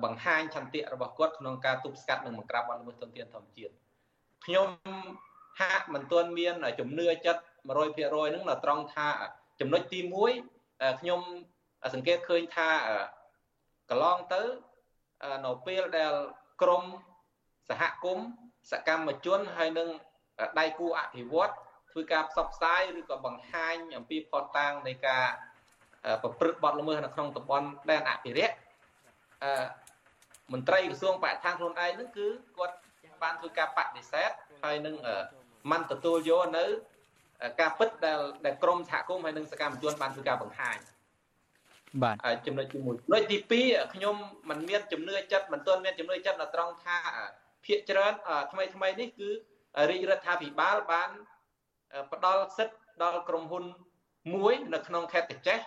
បង្ហាញឆន្ទៈរបស់គាត់ក្នុងការទប់ស្កាត់និងបង្ក្រាបបទល្មើសទុនធានធម្មជាតិខ្ញុំហាក់មិនទាន់មានជំនឿចិត្ត100%ហ្នឹងនៅត្រង់ថាចំណុចទី1ខ្ញុំសង្កេតឃើញថាកន្លងទៅនៅពេលដែលក្រមសហគមន៍សកម្មជនហើយនឹងដៃគូអភិវឌ្ឍ ធ្វើការផ្សព្វផ្សាយឬក៏បង្ហាញអំពីផុសតាងនៃការប្រព្រឹត្តបទល្មើសនៅក្នុងតំបន់ដែនអភិរក្សអឺមន្ត្រីក្រសួងបរិស្ថានខ្លួនឯងហ្នឹងគឺគាត់បានធ្វើការបដិសេធហើយនឹងមិនទទួលយកនៅការពិតដែលដែលក្រមសហគមន៍ហើយនឹងសកម្មជនបានធ្វើការបង្ហាញបាទចំណុចទី1ចំណុចទី2ខ្ញុំមិនមានជំនឿចិត្តមិនទាន់មានជំនឿចិត្តនៅត្រង់ថាភាកច្រើនថ្មីថ្មីនេះគឺរាជរដ្ឋាភិបាលបាន ផ្ដល់សិទ្ធិដល់ក្រុមហ៊ុនមួយនៅក្នុងខេត្តកញ្ចេះ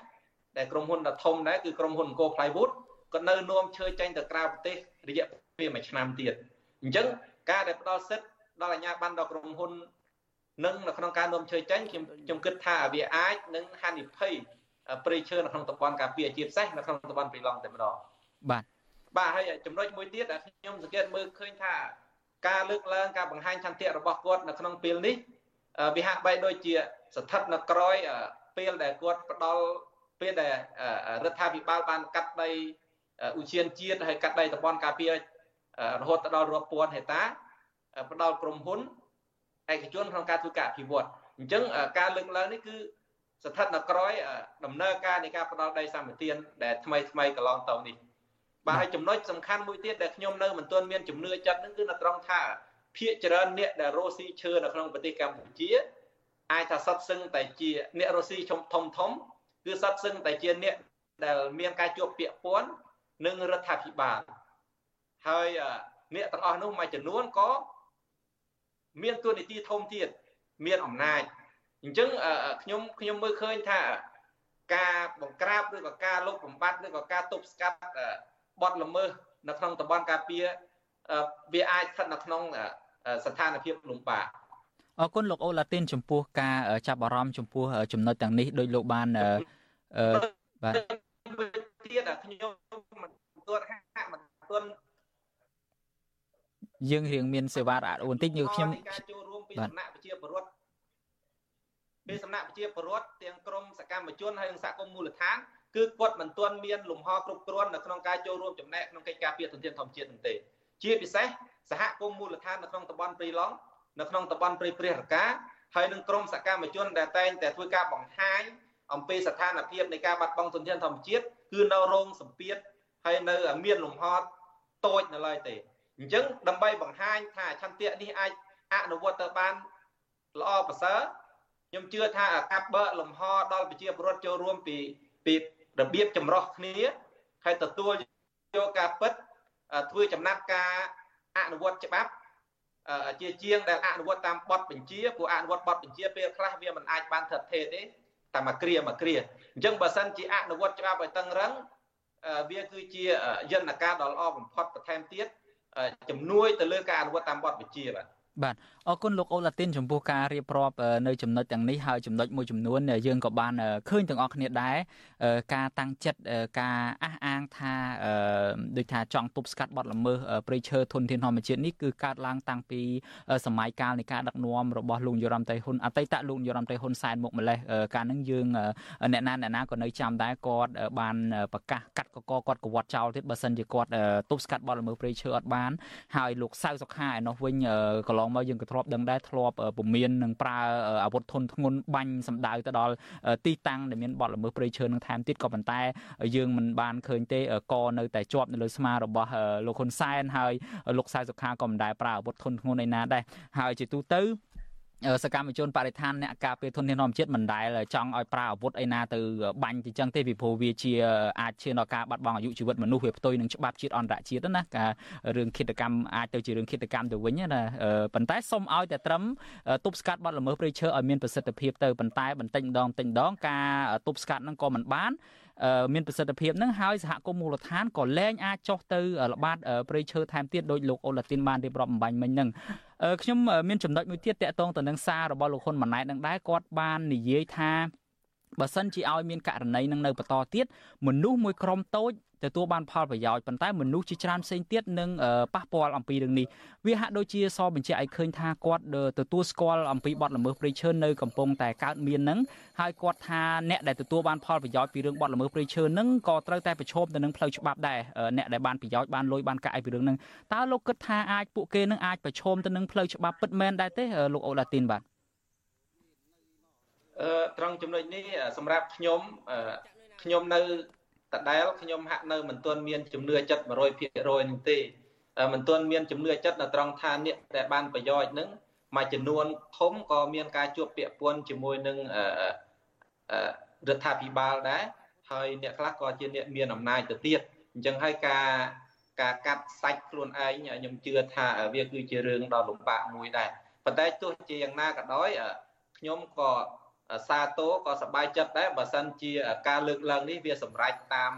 តែក្រុមហ៊ុនដ៏ធំដែរគឺក្រុមហ៊ុនអង្គរ Plywood ក៏នៅនាំឈើចេញទៅក្រៅប្រទេសរយៈពេលមួយឆ្នាំទៀតអញ្ចឹងការដែលផ្ដល់សិទ្ធិដល់អាជ្ញាប័ណ្ណដល់ក្រុមហ៊ុននឹងនៅក្នុងការនាំឈើចេញខ្ញុំខ្ញុំគិតថាវាអាចនឹងហានិភ័យព្រៃឈើនៅក្នុងតំបន់ការពារជាពិសេសនៅក្នុងតំបន់ព្រៃឡង់តែម្ដងបាទបាទហើយចំណុចមួយទៀតដែលខ្ញុំសង្កេតមើលឃើញថាការលើកឡើងការបង្ហាញឆន្ទៈរបស់គាត់នៅក្នុងពេលនេះ វាហាក់បីដូចជាស្ថិតនៅក្រោយពេលដែលគាត់ផ្ដល់ពេលដែលរដ្ឋាភិបាលបានកាត់ដីឧឈានជាតិហើយកាត់ដីតំបន់ការពាររហូតដល់រាប់ពាន់ហិកតាផ្ដល់ក្រុមហ៊ុនឯកជនក្នុងការធ្វើការអភិវឌ្ឍអញ្ចឹងការលើកឡើងនេះគឺស្ថិតនៅក្រោយដំណើរការនៃការផ្ដល់ដីសម្បត្តិដែលថ្មីថ្មីកន្លងទៅនេះបាទហើយចំណុចសំខាន់មួយទៀតដែលខ្ញុំនៅមិនទាន់មានជំនឿចិត្តនឹងគឺនៅត្រង់ថា ភាគច្រើនអ្នកដែលរស់ស៊ីឈើនៅក្នុងប្រទេសកម្ពុជាអាចថាសត្វសឹងតែជាអ្នករស់ស៊ីធំធំគឺសត្វសឹងតែជាអ្នកដែលមានការជាប់ពាក់ព័ន្ធនឹងរដ្ឋាភិបាលហើយអ្នកទាំងអស់នោះមួយចំនួនក៏មានទួនាទីធំទៀតមានអំណាចអញ្ចឹងខ្ញុំខ្ញុំមើលឃើញថាការបង្ក្រាបឬក៏ការលុបបំបាត់ឬក៏ការទប់ស្កាត់បទល្មើសនៅក្នុងតំបន់ការពារ វាអាចស្ថិតនៅក្នុងស្ថានភាពលំបាកអរគុណលោកអូឡាទីនចំពោះការចាប់អារម្មណ៍ចំពោះចំណុចទាំងនេះដោយលោកបានអឺបាទទៀតខ្ញុំមិនទាន់ហាក់មិនទាន់យើងរៀងមានសេវារអាក់បន្តិចយើងខ្ញុំការចូលរួមពីសំណាក់ប្រជាពលរដ្ឋពីសំណាក់ប្រជាពលរដ្ឋទាំងក្រមសកម្មជនហើយនិងសហគមន៍មូលដ្ឋានគឺគាត់មិនទាន់មានលំហគ្រប់គ្រាន់នៅក្នុងការចូលរួមចំណែកក្នុងកិច្ចការពារធនធានធម្មជាតិនោះទេ ជាពិសេសសហគមន៍មូលដ្ឋាននៅក្នុងតំបន់ព្រៃឡង់នៅក្នុងតំបន់ព្រៃព្រះរកាហើយនឹងក្រមសកម្មជនដែលតែងតែធ្វើការបង្ហាញអំពីស្ថានភាពនៃការបាត់បង់ទុនធានធម្មជាតិគឺនៅរងសម្ពាធហើយនៅមានលំហតូចនៅឡើយទេអញ្ចឹងដើម្បីបង្ហាញថាឆន្ទៈនេះអាចអនុវត្តទៅបានល្អប្រសើរខ្ញុំជឿថាការបើកលំហដល់ប្រជាពលរដ្ឋចូលរួមពីពីរបៀបចម្រោះគ្នាហើយទទួលយកការពិត ធ្វើចំណាត់ការអនុវត្តច្បាប់ជាជាងដែលអនុវត្តតាមបទបញ្ជាព្រោះអនុវត្តបទបញ្ជាពេលខ្លះវាមិនអាចបានថិតថេរទេតែមួយគ្រាមួយគ្រាអញ្ចឹងបើសិនជាអនុវត្តច្បាប់ឲ្យតឹងរឹងវាគឺជាយន្តការដ៏ល្អបំផុតបន្ថែមទៀតជំនួយទៅលើការអនុវត្តតាមបទបញ្ជាបាទបាទ អរគុណលោកអូឡាទីនចំពោះការរៀបរាប់នៅចំណុចទាំងនេះហើយចំណុចមួយចំនួនយើងក៏បានឃើញទាំងអស់គ្នាដែរការតាំងចិត្តការអះអាងថាដូចថាចង់ទប់ស្កាត់បទល្មើសព្រៃឈើធនធានធម្មជាតិនេះគឺកើតឡើងតាំងពីសម័យកាលនៃការដឹកនាំរបស់លោកយុរ៉ាំតៃហ៊ុនអតីតលោកយុរ៉ាំតៃហ៊ុនសែនមកម្លេះកាលហ្នឹងយើងអ្នកណាអ្នកណាក៏នៅចាំដែរគាត់បានប្រកាសកាត់កកគាត់កវត្តចោលទៀតបើសិនជាគាត់ទប់ស្កាត់បទល្មើសព្រៃឈើអត់បានហើយលោកសៅសុខាឯនោះវិញកន្លងមកយើងក៏ធ្លាប់ដឹងដែរធ្លាប់ពមៀននឹងប្រើអាវុធធនធ្ងន់បាញ់សម្ដៅទៅដល់ទីតាំងដែលមានបទល្មើសព្រៃឈើនឹងថែមទៀតក៏ប៉ុន្តែយើងមិនបានឃើញទេក៏នៅតែជាប់នៅលើស្មារបស់លោកហ៊ុនសែនហើយលោកសៅសុខាក៏មិនដែលប្រើអាវុធធនធ្ងន់ឯណាដែរហើយជាទូទៅ សកម្មជនបរិស្ថានអ្នកការពារធនធានធម្មជាតិមិនដែលចង់ឲ្យប្រើអាវុធអីណាទៅបាញ់ទីចឹងទេពីព្រោះវាជាអាចឈានដល់ការបាត់បង់អាយុជីវិតមនុស្សវាផ្ទុយនឹងច្បាប់ជាតិអន្តរជាតិណាការរឿងឃាតកម្មអាចទៅជារឿងឃាតកម្មទៅវិញណាប៉ុន្តែសូមឲ្យតែត្រឹមទប់ស្កាត់បាត់ល្មើសព្រៃឈើឲ្យមានប្រសិទ្ធភាពទៅប៉ុន្តែបន្តិចម្ដងបន្តិចម្ដងការទប់ស្កាត់ហ្នឹងក៏មិនបានមានប្រសិទ្ធភាពនឹងហើយសហគមន៍មូលដ្ឋានក៏លែងអាចចុះទៅល្បាតព្រៃឈើថែមទៀតដោយលោកអូឡាទីនបានរៀបរាប់បំបញ្ញមិញហ្នឹង ខ្ញុំមានចំណុចមួយទៀតតកតងទៅនឹងសាររបស់លោកហ៊ុនម៉ាណែតនឹងដែរគាត់បាននិយាយថាបើសិនជាឲ្យមានករណីនឹងនៅបន្តទៀតមនុស្សមួយក្រុមតូច ទទួលបានផលប្រយោជន៍ប៉ុន្តែមនុស្សជាច្រើនផ្សេងទៀតនឹងប៉ះពាល់អំពីរឿងនេះវាហាក់ដូចជាសបញ្ជាក់ឲ្យឃើញថាគាត់ទទួលស្គាល់អំពីបទល្មើសព្រៃឈើនៅកំពុងតែកើតមាននឹងហើយគាត់ថាអ្នកដែលទទួលបានផលប្រយោជន៍ពីរឿងបទល្មើសព្រៃឈើនឹងក៏ត្រូវតែប្រឈមទៅនឹងផ្លូវច្បាប់ដែរអ្នកដែលបានប្រយោជន៍បានលុយបានកាក់ពីរឿងហ្នឹងតើលោកគិតថាអាចពួកគេនឹងអាចប្រឈមទៅនឹងផ្លូវច្បាប់ពិតមែនដែរទេលោកអូឡាទីនបាទអឺត្រង់ចំណុចនេះសម្រាប់ខ្ញុំខ្ញុំនៅ តដែលខ្ញុំហាក់នៅមិនទាន់មានជំនឿចិត្ត100%នោះទេមិនទាន់មានជំនឿចិត្តនៅត្រង់ថាអ្នកដែលបានប្រយោជន៍នឹងមួយចំនួនធំក៏មានការជួបពាក់ព័ន្ធជាមួយនឹងរដ្ឋាភិបាលដែរហើយអ្នកខ្លះក៏ជាអ្នកមានអំណាចទៅទៀតអញ្ចឹងហើយការការកាត់សាច់ខ្លួនឯងខ្ញុំជឿថាវាគឺជារឿងដ៏លំបាកមួយដែរប៉ុន្តែទោះជាយ៉ាងណាក៏ដោយខ្ញុំក៏ សាទរក៏សប្បាយចិត្តដែរបើសិនជាការលើកឡើងនេះវាសម្រេចតាម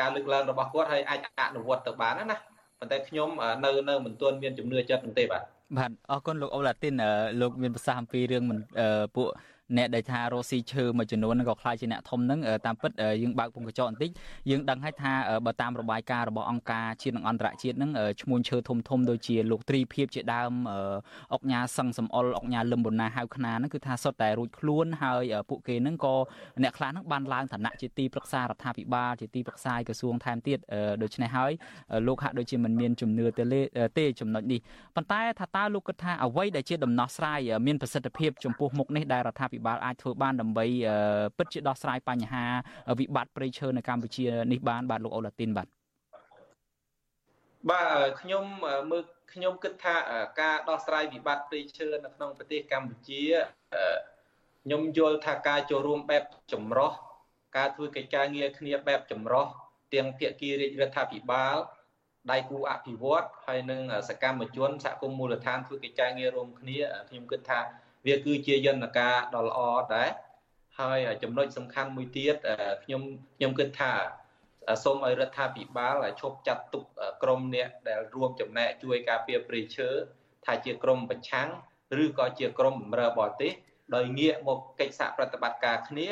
ការលើកឡើងរបស់គាត់ហើយអាចអនុវត្តទៅបានណាប៉ុន្តែខ្ញុំនៅនៅមិនទាន់មានជំនឿចិត្តទេបាទបាទអរគុណលោកអូឡាទីនលោកមានប្រសាសន៍អំពីរឿងពួក អ្នកដែលថារស់ស៊ីឈើមួយចំនួនហ្នឹងក៏ខ្លាចជាអ្នកធំហ្នឹងតាមពិតយើងបើកពងកញ្ចក់បន្តិចយើងដឹងហើយថាបើតាមរបាយការណ៍របស់អង្គការជាតិនិងអន្តរជាតិហ្នឹងឈ្មោះឈើធំធំដូចជាលោកត្រីភិបជាដើមអុកញ៉ាសឹងសំអល់អុកញ៉ាលឹមបូណាហៅខ្នាហ្នឹងគឺថាសុទ្ធតែរួចខ្លួនហើយពួកគេហ្នឹងក៏អ្នកខ្លះហ្នឹងបានឡើងឋានៈជាទីប្រឹក្សារដ្ឋាភិបាលជាទីប្រឹក្សាក្រសួងថែមទៀតដូច្នេះហើយលោកហាក់ដូចជាមិនមានជំនឿទៅទេចំណុចនេះប៉ុន្តែថាតើលោកគិតថាអ្វីដែលជាដំណោះស្រាយមានប្រសិទ្ធភាពចំពោះមុខនេះដែលរដ្ឋាភិបាលអាចធ្វើបានដើម្បីពិតជាដោះស្រាយបញ្ហាវិបត្តិព្រៃឈើនៅកម្ពុជានេះបានបាទលោកអូឡាទីនបាទបាទខ្ញុំមើលខ្ញុំគិតថាការដោះស្រាយវិបត្តិព្រៃឈើនៅក្នុងប្រទេសកម្ពុជាខ្ញុំយល់ថាការចូលរួមបែបចម្រុះការធ្វើកិច្ចការងារគ្នាបែបចម្រុះទាំងភាគីរាជរដ្ឋាភិបាលដៃគូអភិវឌ្ឍហើយនិងសកម្មជនសហគមន៍មូលដ្ឋានធ្វើកិច្ចការងាររួមគ្នាខ្ញុំគិតថា វាគឺជាយន្តការដ៏ល្អដែរហើយចំណុចសំខាន់មួយទៀតខ្ញុំខ្ញុំគិតថាសូមឲ្យរដ្ឋាភិបាលឈប់ចាត់ទុកក្រមអ្នកដែលរួមចំណែកជួយការពារព្រៃឈើថាជាក្រមប្រឆាំងឬក៏ជាក្រមបម្រើបរទេសដោយងាកមកកិច្ចសហប្រតិបត្តិការគ្នា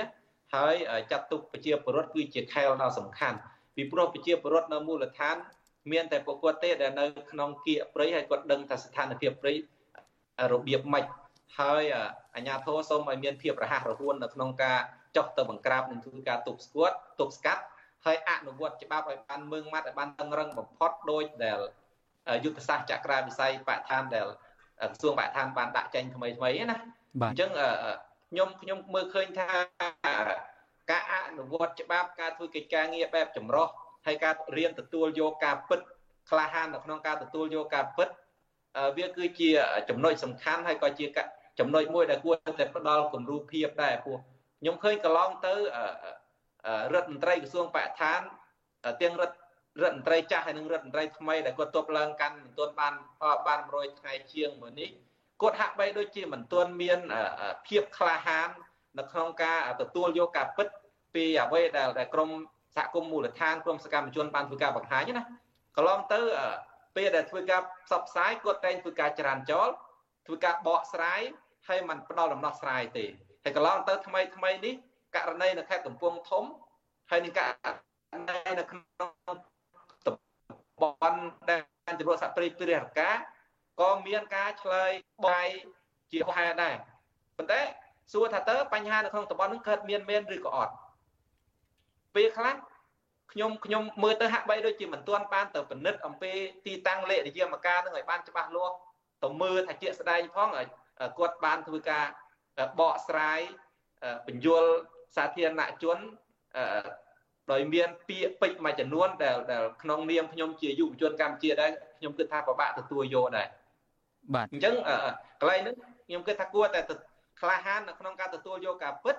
ហើយចាត់ទុកប្រជាពលរដ្ឋគឺជាខែលដ៏សំខាន់ពីព្រោះប្រជាពលរដ្ឋនៅមូលដ្ឋាន មានតែពួកគាត់ទេដែលនៅក្នុងគៀកព្រៃហើយគាត់ដឹងថាស្ថានភាពព្រៃរបៀបម៉េច ហើយអាជ្ញាធរសូមឲ្យមានភាពរហ័សរហួននៅក្នុងការចុះទៅបង្ក្រាបនិងធ្វើការទប់ស្គាត់ទប់ស្កាត់ហើយអនុវត្តច្បាប់ឲ្យបានមឹងម៉ាត់ឲ្យបានតឹងរឹងបំផុតដោយដែលយុទ្ធសាស្ត្រចក្រាវិស័យបឋានដែលក្រសួងបឋានបានដាក់ចេញថ្មីថ្មីណាអញ្ចឹងខ្ញុំខ្ញុំមើលឃើញថាការអនុវត្តច្បាប់ការធ្វើកិច្ចការងារបែបចម្រុះហើយការរៀនទទួលយកការពិតក្លាហាននៅក្នុងការទទួលយកការពិត វាគឺជាចំណុចសំខាន់ហើយក៏ជាចំណុចមួយដែលគួរតែផ្ដល់គំរូភាពដែរព្រោះខ្ញុំឃើញកន្លងទៅរដ្ឋមន្ត្រីក្រសួងបរិស្ថានទាំងរដ្ឋរដ្ឋមន្ត្រីចាស់ហើយនិងរដ្ឋមន្ត្រីថ្មីដែលគាត់ទប់ឡើងកាន់មិនទាន់បានបាន100ថ្ងៃជាងមួយនេះគាត់ហាក់បីដូចជាមិនទាន់មានភាពក្លាហាននៅក្នុងការទទួលយកការពិតពីអ្វីដែលក្រមសហគមន៍មូលដ្ឋានក្រមសកម្មជនបានធ្វើការបង្ហាញណាកន្លងទៅ ពេលដែលធ្វើការផ្សព្វផ្សាយគាត់តែងធ្វើការច្រានចោលធ្វើការបកស្រាយហើយมันផ្ដល់ដំណោះស្រាយទេហើយកន្លងទៅថ្មីថ្មីនេះករណីនៅខេត្តកំពង់ធំហើយនឹងករណីនៅក្នុងតំបន់ដែលជំនួសសហព្រីព្រារកាក៏មានការឆ្លើយបាយជាហេតុដែរប៉ុន្តែសួរថាតើបញ្ហានៅក្នុងតំបន់នោះកើតមានមែនឬក៏អត់ពេលខ្លះ ខ្ញុំខ្ញុំមើលទៅហាក់បីដូចជាមិនទាន់បានទៅពិនិត្យអំពីទីតាំងលេខនិយមការនឹងឲ្យបានច្បាស់លាស់ទៅមើលថាជាក់ស្ដែងផងគាត់បានធ្វើការបកស្រាយបញ្យលសាធារណជនដោយមានពាក្យពេចន៍មួយចំនួនដែលដែលក្នុងនាមខ្ញុំជាយុវជនកម្ពុជាដែរខ្ញុំគិតថាពិបាកទទួលយកដែរបាទអញ្ចឹងកន្លែងនេះខ្ញុំគិតថាគួរតែក្លាហាននៅក្នុងការទទួលយកការពិត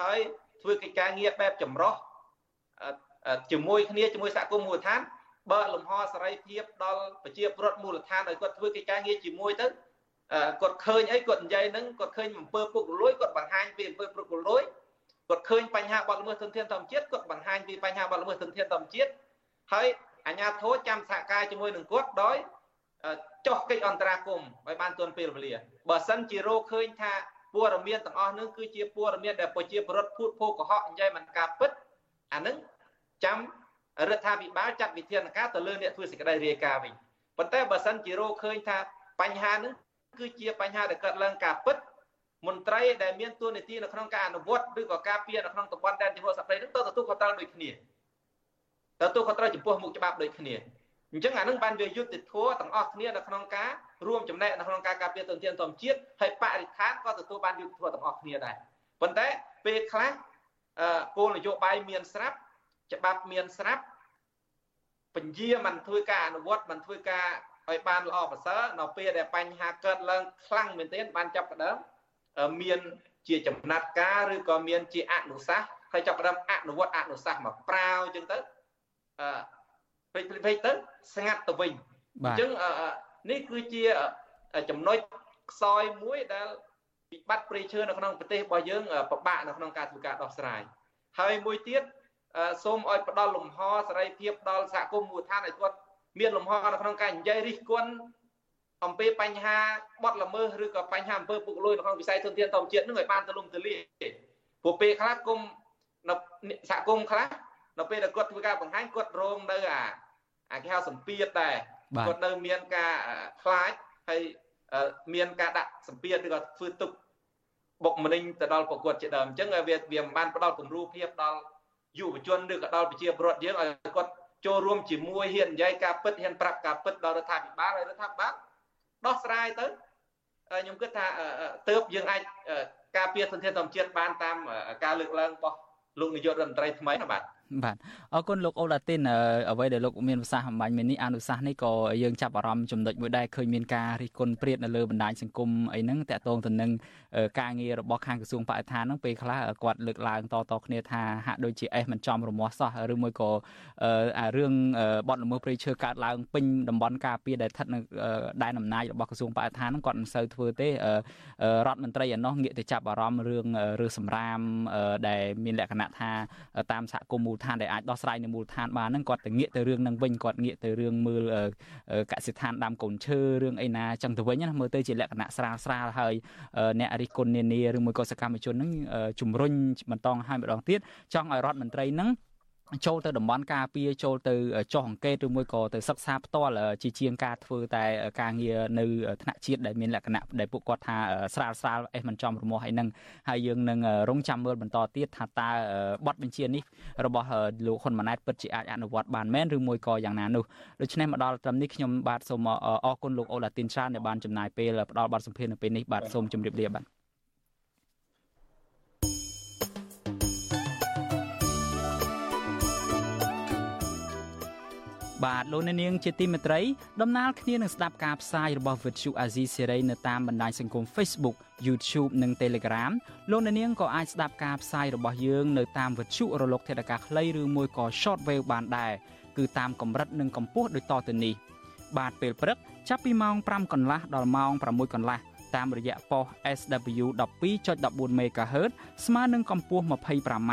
ហើយធ្វើកិច្ចការងារបែបចម្រុះ ជាមួយគ្នាជាមួយសហគមន៍មូលដ្ឋានបើលំហសេរីភាពដល់ប្រជាពលរដ្ឋមូលដ្ឋានឲ្យគាត់ធ្វើកិច្ចការងារជាមួយទៅគាត់ឃើញអីគាត់និយាយហ្នឹងគាត់ឃើញអំពើពុករលួយគាត់បង្ហាញពីអំពើពុករលួយគាត់ឃើញបញ្ហាបទល្មើសធនធានធម្មជាតិគាត់បង្ហាញពីបញ្ហាបទល្មើសធនធានធម្មជាតិហើយអាជ្ញាធរចាំសហការជាមួយនឹងគាត់ដោយចុះកិច្ចអន្តរាគមន៍ឲ្យបានទាន់ពេលវេលាបើសិនជារកឃើញថាព័ត៌មានទាំងអស់នោះគឺជាព័ត៌មានដែលប្រជាពលរដ្ឋភូតភោកុហកនិយាយមិនការពិតអានឹង ចាំរដ្ឋាភិបាលចាត់វិធានការទៅលើអ្នកធ្វើសេចក្តីរាយការណ៍វិញប៉ុន្តែបើសិនជារកឃើញថាបញ្ហានឹងគឺជាបញ្ហាដែលកើតឡើងការពិតមន្ត្រីដែលមានទួនាទីនៅក្នុងការអនុវត្តឬក៏ការពារនៅក្នុងតំបន់ដែនជម្រកសត្វព្រៃនឹងទៅទទួលខុសត្រូវដូចគ្នាទទួលខុសត្រូវចំពោះមុខច្បាប់ដូចគ្នាអញ្ចឹងអានឹងបានវាយុត្តិធម៌ទាំងអស់គ្នានៅក្នុងការរួមចំណែកនៅក្នុងការការពារទុនធានធម្មជាតិហើយបរិស្ថានក៏ទទួលបានយុត្តិធម៌ទាំងអស់គ្នាដែរប៉ុន្តែពេលខ្លះគោលនយោបាយមានស្រាប់ ច្បាប់មានស្រាប់ពញាមិនធ្វើការអនុវត្តមិនធ្វើការឲ្យបានល្អប្រសើរនៅពេលដែលបញ្ហាកើតឡើងខ្លាំងមែនទែនបានចាប់ផ្ដើមមានជាចំណាត់ការឬក៏មានជាអនុសាសន៍ហើយចាប់ផ្ដើមអនុវត្តអនុសាសន៍មកប្រាវអញ្ចឹងទៅអឺពេកពេកទៅស្ងាត់ទៅវិញអញ្ចឹងនេះគឺជាចំណុចខ្សោយមួយដែលវិបត្តិព្រៃឈើនៅក្នុងប្រទេសរបស់យើងពិបាកនៅក្នុងការធ្វើការដោះស្រាយហើយមួយទៀត សូមឲ្យផ្ដល់លំហសេរីភាពដល់សហគមន៍មូលដ្ឋានឲ្យគាត់មានលំហនៅក្នុងការនិយាយរិះគន់អំពីបញ្ហាបទល្មើសឬក៏បញ្ហាអំពើពុករលួយនៅក្នុងវិស័យធនធានធម្មជាតិនឹងឲ្យបានទូលំទូលាយព្រោះពេលខ្លះគុំនៅសហគមន៍ខ្លះនៅពេលដែលគាត់ធ្វើការបង្ហាញគាត់រងនៅអាអាគេហៅសម្ពាធដែរគាត់នៅមានការខ្លាចហើយមានការដាក់សម្ពាធឬក៏ធ្វើទុកបុកម្នេញទៅដល់ប្រកួតជាដើមអញ្ចឹងវាវាមិនបានផ្ដល់គំរូភាពដល់ យុវជនឬក៏ដល់ប្រជាពលរដ្ឋយើងឲ្យគាត់ចូលរួមជាមួយហ៊ាននិយាយការពិតហ៊ានប្រាប់ការពិតដល់រដ្ឋាភិបាលហើយរដ្ឋាភិបាលដោះស្រាយទៅខ្ញុំគិតថាទៅយើងអាចការពារធនធានធម្មជាតិបានតាមការលើកឡើងរបស់លោកនាយករដ្ឋមន្ត្រីថ្មីណាបាទបាទអរគុណលោកអូឡាទីនអ្វីដែលលោកមានប្រសាសន៍អំបញ្ញមិញនេះអនុសាសន៍នេះក៏យើងចាប់អារម្មណ៍ចំណុចមួយដែរឃើញមានការរិះគន់ព្រាតនៅលើបណ្ដាញសង្គមអីហ្នឹងតកតងទៅនឹងការងាររបស់ខាងក្រសួងបរិស្ថានហ្នឹងពេលខ្លះគាត់លើកឡើងតតគ្នាថាហាក់ដូចជាអេសមិនចំរមាស់សោះឬមួយក៏អារឿងបទល្មើសព្រៃឈើកើតឡើងពេញតំបន់ការពារដែលស្ថិតនៅដែនអំណាចរបស់ក្រសួងបរិស្ថានហ្នឹងគាត់មិនសូវធ្វើទេរដ្ឋមន្ត្រីឯណោះងាកទៅចាប់អារម្មណ៍រឿងរឿងសម្រាមដែលមានលក្ខណៈថាតាមសហគមន៍មូលដ្ឋានដែលអាចដោះស្រាយនៅមូលដ្ឋានបានហ្នឹងគាត់ទៅងាកទៅរឿងហ្នឹងវិញគាត់ងាកទៅរឿងមើលកសិដ្ឋានដាំកូនឈើរឿងអីណាចឹងទៅវិញណាមើលទៅជាលក្ខណៈស្រាលស្រាលហើយអ្នករិះគន់នានាឬមួយក៏សកម្មជនហ្នឹងជំរុញបន្តឲ្យម្ដងទៀតចង់ឲ្យរដ្ឋមន្ត្រីហ្នឹង ចូលទៅតំបន់ការពារចូលទៅចោះអង្កេតឬមួយក៏ទៅសិក្សាផ្ទាល់ជាជាងការធ្វើតែការងារនៅថ្នាក់ជាតិដែលមានលក្ខណៈដែលពួកគាត់ថាស្រាលស្រាលអេសមិនចំរមាស់អីហ្នឹងហើយយើងនឹងរងចាំមើលបន្តទៀតថាតើបទបញ្ជានេះរបស់លោកហ៊ុនម៉ាណែតពិតជាអាចអនុវត្តបានមែនឬមួយក៏យ៉ាងណានោះដូច្នេះមកដល់ត្រឹមនេះខ្ញុំបាទសូមអរគុណលោកអូឡាទីនច្រើនដែលបានចំណាយពេលផ្ដល់បទសម្ភាសន៍នៅពេលនេះបាទសូមជម្រាបលាបាទ បាទលោកអ្នកនាងជាទីមេត្រីដំណើរគ្នានឹងស្ដាប់ការផ្សាយរបស់ Vuthu Azizi Serai នៅតាមបណ្ដាញសង្គម Facebook YouTube និង Telegram លោកអ្នកនាងក៏អាចស្ដាប់ការផ្សាយរបស់យើងនៅតាម Vuthu រលកធាតុអាកាសខ្លីឬមួយក៏ Shortwave បានដែរគឺតាមកម្រិតនិងកម្ពស់ដូចតទៅនេះបាទពេលព្រឹកចាប់ពីម៉ោង5កន្លះដល់ម៉ោង6កន្លះតាមរយៈប៉ុស SW 12.14 MHz ស្មើនឹងកម្ពស់ 25m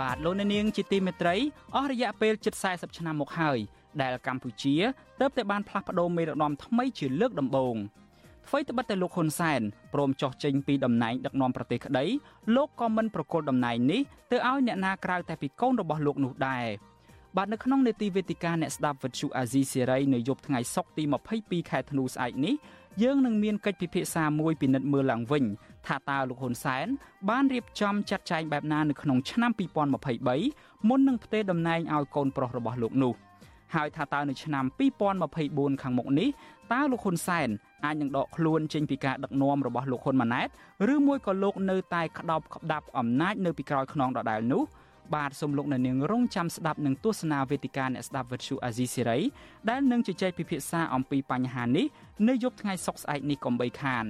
បាទលោកអ្នកនាងជាទីមេត្រីអស់រយៈពេលជិត40ឆ្នាំមកហើយដែលកម្ពុជាទើបតែបានផ្លាស់ប្ដូរមេដឹកនាំថ្មីជាលើកដំបូងអ្វីត្បិតតែលោកហ៊ុនសែនព្រមចោះចេញពីតំណែងដឹកនាំប្រទេសក្តីលោកក៏មិនប្រកល់តំណែងនេះទៅឲ្យអ្នកណាក្រៅតែពីកូនរបស់លោកនោះដែរបាទនៅក្នុងនេតិវេទិកាអ្នកស្ដាប់វិទ្យុអាស៊ីសេរីនៅយប់ថ្ងៃសុក្រទី22ខែធ្នូស្អែកនេះយើងនឹងមានកិច្ចពិភាក្សាមួយពិនិត្យមើលឡើងវិញ ថាតើលោកហ៊ុនសែនបានរៀបចំចាត់ចែងបែបណានៅក្នុងឆ្នាំ2023មុននឹងផ្ទេរតំណែងឲ្យកូនប្រុសរបស់លោកនោះហើយថាតើនៅឆ្នាំ2024ខាងមុខនេះតើលោកហ៊ុនសែនអាចនឹងដកខ្លួនចេញពីការដឹកនាំរបស់លោកហ៊ុនម៉ាណែតឬមួយក៏លោកនៅតែក្តោបក្តាប់អំណាចនៅពីក្រោយខ្នងដដែលនោះបាទសូមលោកអ្នកនាងរងចាំស្ដាប់នឹងទស្សនាវេទិកាអ្នកស្ដាប់វិទ្យុអាស៊ីសេរីដែលនឹងជជែកពិភាក្សាអំពីបញ្ហានេះនៅយប់ថ្ងៃសុក្រស្អែកនេះកុំបីខាន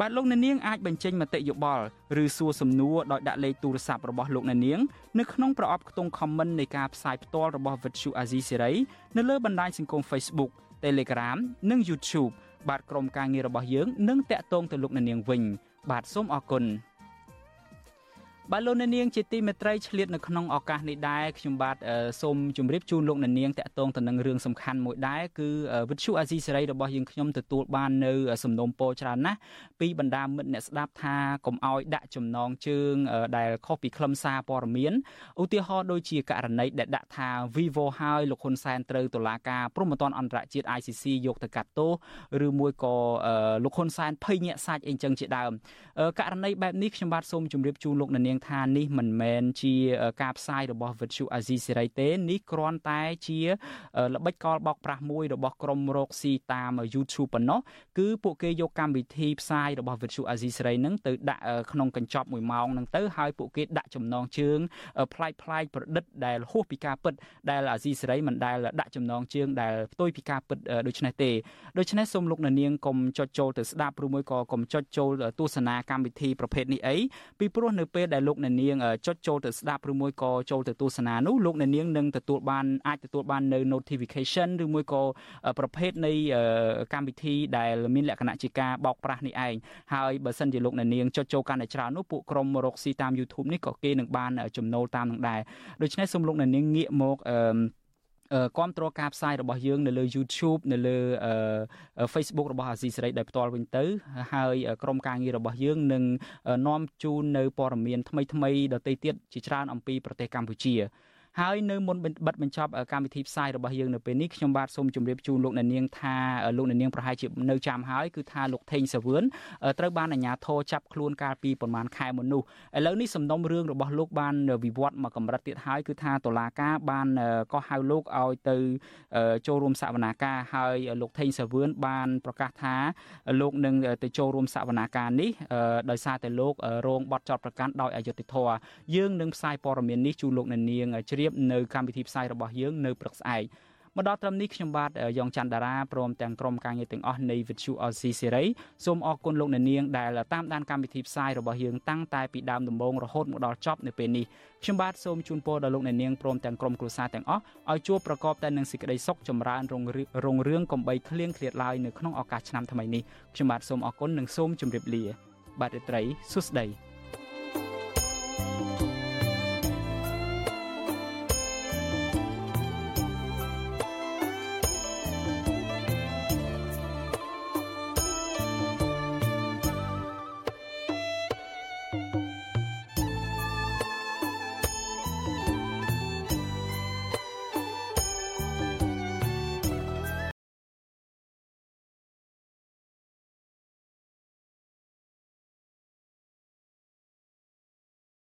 បាទលោកអ្នកនាងអាចបញ្ចេញមតិយោបល់ឬសួរសំណួរដោយដាក់លេខទូរស័ព្ទរបស់លោកអ្នកនាងនៅក្នុងប្រអប់ខ្ទង់ comment នៃការផ្សាយផ្ទាល់របស់ Vuthu Azizi Serai នៅលើបណ្ដាញសង្គម Facebook Telegram និង YouTube បាទក្រុមការងាររបស់យើងនឹងតាក់ទងទៅលោកអ្នកនាងវិញ បាទសូមអរគុណ បាទលោកអ្នកនាងជាទីមេត្រីឆ្លៀតនៅក្នុងឱកាសនេះដែរខ្ញុំបាទសូមជម្រាបជូនលោកអ្នកនាងតាក់ទងទៅនឹងរឿងសំខាន់មួយដែរគឺវិទ្យុអាស៊ីសេរីរបស់យើងខ្ញុំទទួលបាននៅសំណុំពរច្រើនណាស់ពីបណ្ដាមិត្តអ្នកស្ដាប់ថាកុំអោយដាក់ចំណងជើង ដែលខុសពីខ្លឹមសារព័ត៌មានឧទាហរណ៍ដូចជាករណីដែលដាក់ថា Vivo ហើយលោកហ៊ុនសែនត្រូវតុលាការព្រហ្មទណ្ឌអន្តរជាតិ ICC យកទៅកាត់ទោសឬមួយក៏លោកហ៊ុនសែនភ័យញាក់សាច់អីចឹងជាដើមករណីបែបនេះខ្ញុំបាទសូមជម្រាបជូនលោកអ្នកនាងថានេះមិនមែនជាការផ្សាយរបស់ Virtual Azizi Serai ទេនេះគ្រាន់តែជាល្បិចកលបោកប្រាស់មួយរបស់ក្រុមរកស៊ីតាម YouTube ប៉ុណ្ណោះគឺពួកគេយកកម្មវិធីផ្សាយរបស់ Virtual Azizi Serai នឹងទៅដាក់ក្នុងកញ្ចប់1ម៉ោងហ្នឹងទៅហើយពួកគេដាក់ចំណងជើងប្លែកប្លែកប្រឌិតដែលហួសពីការពិតដែល Azizi Serai មិនដែលដាក់ចំណងជើងដែលផ្ទុយពីការពិតដូច្នេះទេដូច្នេះសូមលោកអ្នកនាងកុំចុចចូលទៅស្ដាប់ឬមួយក៏កុំចុចចូលទស្សនាកម្មវិធីប្រភេទនេះអីពីព្រោះនៅពេលដែលលោកអ្នកនាងចុចចូលទៅស្ដាប់ឬមួយក៏ចូលទៅទស្សនានោះលោកអ្នកនាងនឹងទទួលបានអាចទទួលបាននៅ notification ឬមួយក៏ប្រភេទនៃកម្មវិធីដែលមានលក្ខណៈជាការបោកប្រាស់នេះឯងហើយបើសិនជាលោកអ្នកនាងចុចចូលកាន់តែច្រើននោះពួកក្រុមរកស៊ីតាម YouTube នេះក៏គេនឹងបានចំណូលតាមនឹងដែរដូច្នេះសូមលោកអ្នកនាងងាកមកអឺ គ្រប់គ្រងការផ្សាយរបស់យើងនៅលើ YouTube នៅលើ Facebook របស់អាស៊ីសេរីដោយផ្ទាល់វិញទៅ ហើយក្រុមការងាររបស់យើងនឹងនាំជូននៅព័ត៌មានថ្មីៗដទៃទៀតជាច្រើនអំពីប្រទេសកម្ពុជា ហើយនៅមុនបិទបញ្ចប់កម្មវិធីផ្សាយរបស់យើងនៅពេលនេះខ្ញុំបាទសូមជម្រាបជូនលោកអ្នកនាងថាលោកអ្នកនាងប្រហែលជានៅចាំហើយគឺថាលោកថេងសាវឿនត្រូវបានអាជ្ញាធរចាប់ខ្លួនកាលពីប្រមាណខែមុននោះឥឡូវនេះសំណុំរឿងរបស់លោកបានវិវត្តមកកម្រិតទៀតហើយគឺថាតុលាការបានក៏ហៅលោកឲ្យទៅចូលរួមសវនាការហើយលោកថេងសាវឿនបានប្រកាសថាលោកនឹងទៅចូលរួមសវនាការនេះដោយសារតែលោករងបទចោទប្រកាន់ដោយអយុត្តិធម៌យើងនឹងផ្សាយព័ត៌មាននេះជូនលោកអ្នកនាងជ្រាបរៀបនៅកម្មវិធីផ្សាយរបស់យើងនៅព្រឹកស្អែកមកដល់ត្រឹមនេះខ្ញុំបាទយ៉ងច័ន្ទតារាព្រមទាំងក្រុមការងារទាំងអស់នៃ Vithu RC Series សូមអរគុណលោកអ្នកនាងដែលតាមដានកម្មវិធីផ្សាយរបស់យើងតាំងតែពីដើមដំបូងរហូតមកដល់ចប់នៅពេលនេះខ្ញុំបាទសូមជូនពរដល់លោកអ្នកនាងព្រមទាំងក្រុមគ្រួសារទាំងអស់ឲ្យជួបប្រកបតែនឹងសេចក្តីសុខចម្រើនរុងរុងរឿងកំបីគ្លៀងគ្លាតឡើយនៅក្នុងឱកាសឆ្នាំថ្មីនេះខ្ញុំបាទសូមអរគុណនិងសូមជម្រាបលា បាទរីត្រីសុស្ដី